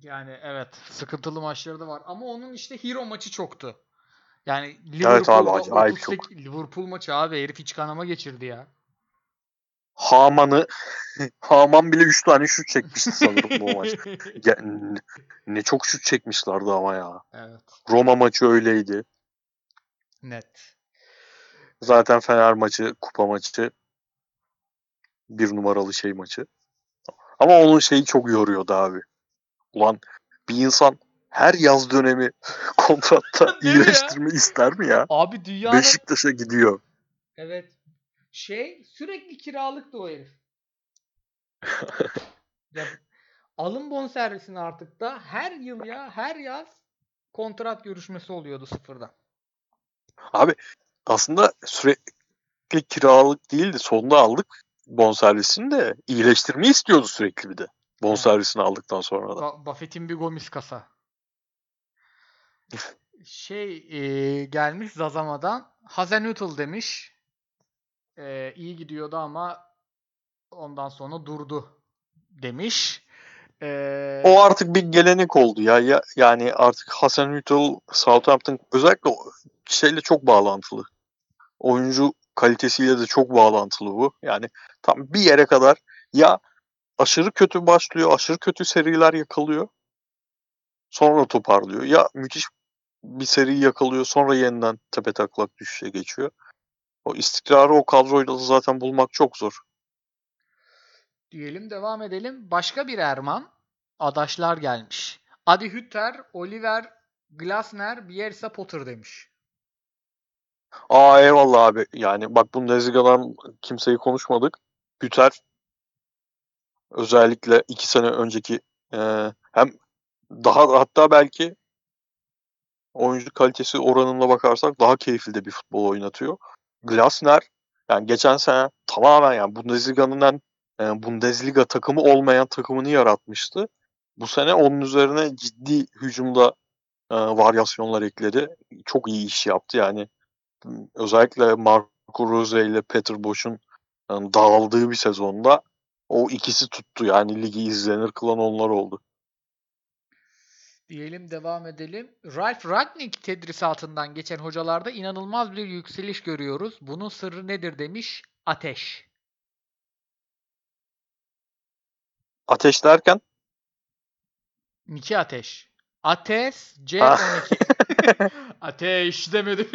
Yani evet sıkıntılı maçları da var ama onun işte hero maçı çoktu. Yani Evet Liverpool'da abi, acayip 38 Liverpool maçı abi herif iç kanama geçirdi ya. Haman'ı Haman bile 3 tane şut çekmişti sanırım bu maç. Ya, ne, ne çok şut çekmişlerdi ama ya. evet Roma maçı öyleydi. net. Zaten Fener maçı, kupa maçı bir numaralı şey maçı. Ama onun şeyi çok yoruyordu abi. Ulan bir insan her yaz dönemi kontratta mi ya? iyileştirme ister mi ya? Abi dünyanın Beşiktaş'a gidiyor. evet şey sürekli kiralıktı o herif. ya, alım bonservisini artık da her yıl ya her yaz kontrat görüşmesi oluyordu sıfırdan. Abi aslında sürekli kiralık değildi. Sonunda aldık bonservisini de iyileştirmeyi istiyordu sürekli bir de. Bonservisini aldıktan sonra da. Ba- Buffett'in bir gomis kasa. Şey e, gelmiş Zazama'dan Hazenhüttl demiş. E, iyi gidiyordu ama ondan sonra durdu demiş. E, O artık bir gelenek oldu ya. ya yani artık Hasan Hüttl, Southampton özellikle şeyle çok bağlantılı. Oyuncu kalitesiyle de çok bağlantılı bu. Yani tam bir yere kadar ya aşırı kötü başlıyor, aşırı kötü seriler yakalıyor. Sonra toparlıyor. Ya müthiş bir seri yakalıyor, sonra yeniden tepe taklak düşüşe geçiyor. O istikrarı o kadroyla da zaten bulmak çok zor. diyelim devam edelim. Başka bir Erman adaşlar gelmiş. Adi Hütter, Oliver Glasner, Bielsa Potter demiş. Aa eyvallah abi. Yani bak Bundesliga'dan kimseyi konuşmadık. Hüter özellikle iki sene önceki e, hem daha hatta belki oyuncu kalitesi oranına bakarsak daha keyifli de bir futbol oynatıyor. Glasner yani geçen sene tamamen yani Bundesliga'nın en e, Bundesliga takımı olmayan takımını yaratmıştı. Bu sene onun üzerine ciddi hücumda e, varyasyonlar ekledi. Çok iyi iş yaptı yani. Özellikle Marco Rose ile Peter Bosch'un yani dağıldığı bir sezonda o ikisi tuttu. Yani ligi izlenir kılan onlar oldu. Diyelim devam edelim. Ralf Ragnick tedrisatından geçen hocalarda inanılmaz bir yükseliş görüyoruz. Bunun sırrı nedir demiş Ateş. Ateş derken Niki Ateş. Ateş Ha. C12. Ateş demedim.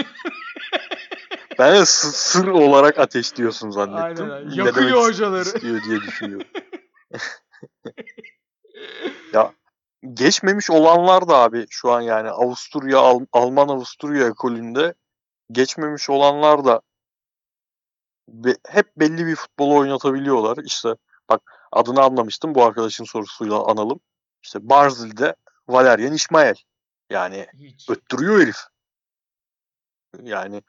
ben de sı- sır olarak ateş diyorsun zannettim. Aynen. Ne Yakıyor hocaları. istiyor diye düşünüyorum. Geçmemiş olanlar da abi şu an yani Avusturya, Al- Alman Avusturya ekolünde geçmemiş olanlar da be- hep belli bir futbolu oynatabiliyorlar. İşte bak adını anlamıştım bu arkadaşın sorusuyla analım. İşte Barzil'de Valerian İsmail. Yani Hiç. öttürüyor herif. Yani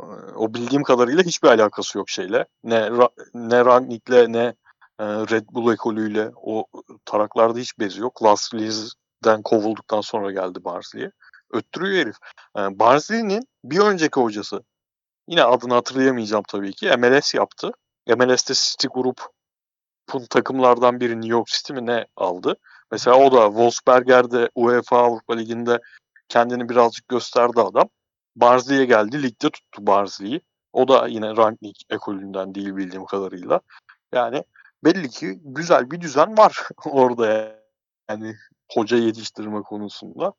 e, o bildiğim kadarıyla hiçbir alakası yok şeyle. Ne ne Rangnick'le ne e, Red Bull ekolüyle o taraklarda hiç bezi yok. Lars Lees'den kovulduktan sonra geldi Barnsley'e. Öttürüyor herif. E, Barnsley'nin bir önceki hocası yine adını hatırlayamayacağım tabii ki. MLS yaptı. MLS'te City Group'un takımlardan biri New York City mi ne aldı. Mesela o da Wolfsberger'de UEFA Avrupa Ligi'nde kendini birazcık gösterdi adam. Barnsley'e geldi. Ligde tuttu Barnsley'i. O da yine Rangnick ekolünden değil bildiğim kadarıyla. Yani belli ki güzel bir düzen var orada yani hoca yetiştirme konusunda.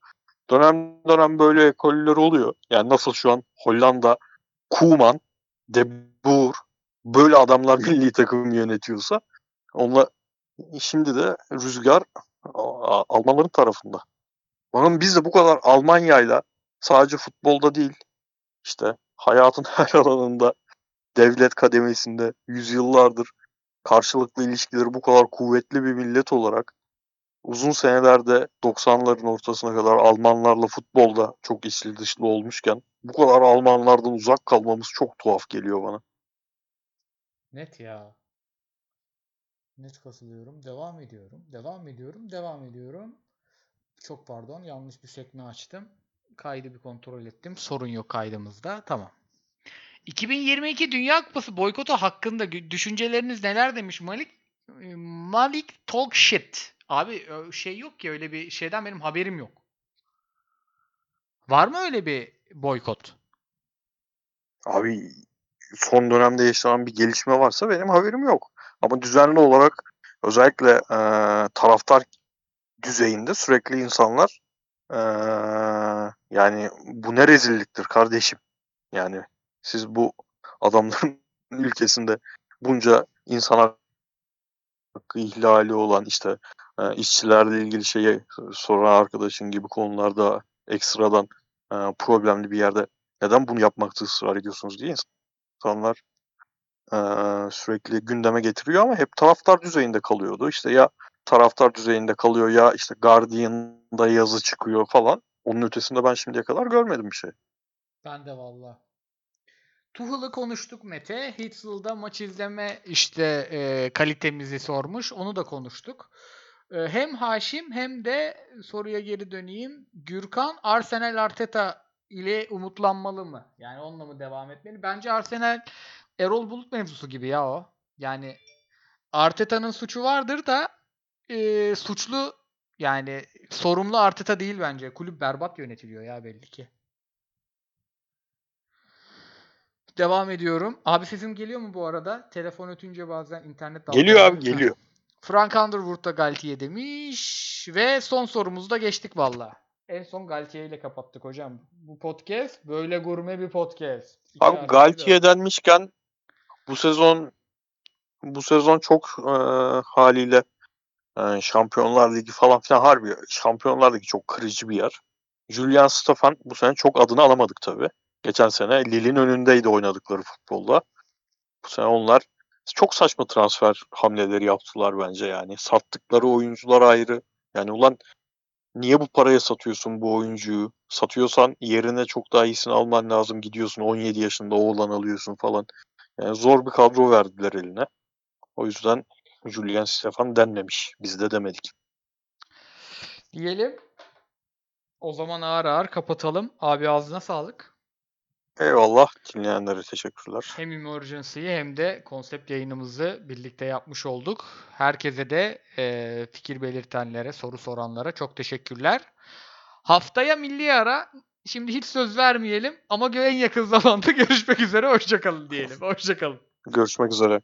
Dönem dönem böyle ekoller oluyor. Yani nasıl şu an Hollanda Koeman, De Boer böyle adamlar milli takım yönetiyorsa onunla şimdi de rüzgar Almanların tarafında. Bakın biz de bu kadar Almanya'yla sadece futbolda değil işte hayatın her alanında devlet kademesinde yüzyıllardır karşılıklı ilişkileri bu kadar kuvvetli bir millet olarak uzun senelerde 90'ların ortasına kadar Almanlarla futbolda çok içli dışlı olmuşken bu kadar Almanlardan uzak kalmamız çok tuhaf geliyor bana. Net ya. Net katılıyorum. Devam ediyorum. Devam ediyorum. Devam ediyorum. Çok pardon. Yanlış bir sekme açtım. Kaydı bir kontrol ettim. Sorun yok kaydımızda. Tamam. 2022 Dünya Kupası boykotu hakkında düşünceleriniz neler demiş Malik? Ee, Malik talk shit. Abi ö- şey yok ki öyle bir şeyden benim haberim yok. Var mı öyle bir boykot? Abi son dönemde yaşanan bir gelişme varsa benim haberim yok. Ama düzenli olarak özellikle e, taraftar düzeyinde sürekli insanlar e, yani bu ne rezilliktir kardeşim. Yani siz bu adamların ülkesinde bunca insan ihlali olan işte e, işçilerle ilgili şeyi soran arkadaşın gibi konularda ekstradan e, problemli bir yerde neden bunu yapmakta ısrar ediyorsunuz diye insanlar e, sürekli gündeme getiriyor ama hep taraftar düzeyinde kalıyordu. İşte ya taraftar düzeyinde kalıyor ya işte Guardian'da yazı çıkıyor falan. Onun ötesinde ben şimdiye kadar görmedim bir şey. Ben de valla. Tuhal'ı konuştuk Mete. Hitzel'da maç izleme işte e, kalitemizi sormuş. Onu da konuştuk. E, hem Haşim hem de soruya geri döneyim. Gürkan Arsenal Arteta ile umutlanmalı mı? Yani onunla mı devam etmeli? Bence Arsenal Erol Bulut mevzusu gibi ya o. Yani Arteta'nın suçu vardır da e, suçlu yani sorumlu Arteta değil bence. Kulüp berbat yönetiliyor ya belli ki. Devam ediyorum. Abi sesim geliyor mu bu arada? Telefon ötünce bazen internet Geliyor dalgalanıyor. abi geliyor. Frank Underwood da Galtier demiş. Ve son sorumuzu da geçtik valla. En son Galtier ile kapattık hocam. Bu podcast böyle gurme bir podcast. İki Abi Galtier denmişken bu sezon bu sezon çok e, haliyle e, Şampiyonlar Ligi falan filan harbi Şampiyonlar Ligi çok kırıcı bir yer. Julian Stefan bu sene çok adını alamadık tabii. Geçen sene Lille'in önündeydi oynadıkları futbolda. Bu sene onlar çok saçma transfer hamleleri yaptılar bence yani. Sattıkları oyuncular ayrı. Yani ulan niye bu paraya satıyorsun bu oyuncuyu? Satıyorsan yerine çok daha iyisini alman lazım. Gidiyorsun 17 yaşında oğlan alıyorsun falan. Yani zor bir kadro verdiler eline. O yüzden Julian Stefan denmemiş. Biz de demedik. Diyelim. O zaman ağır ağır kapatalım. Abi ağzına sağlık. Eyvallah. Dinleyenlere teşekkürler. Hem Emergency'yi hem de konsept yayınımızı birlikte yapmış olduk. Herkese de e, fikir belirtenlere, soru soranlara çok teşekkürler. Haftaya milli ara. Şimdi hiç söz vermeyelim ama en yakın zamanda görüşmek üzere. Hoşçakalın diyelim. Hoşçakalın. Görüşmek üzere.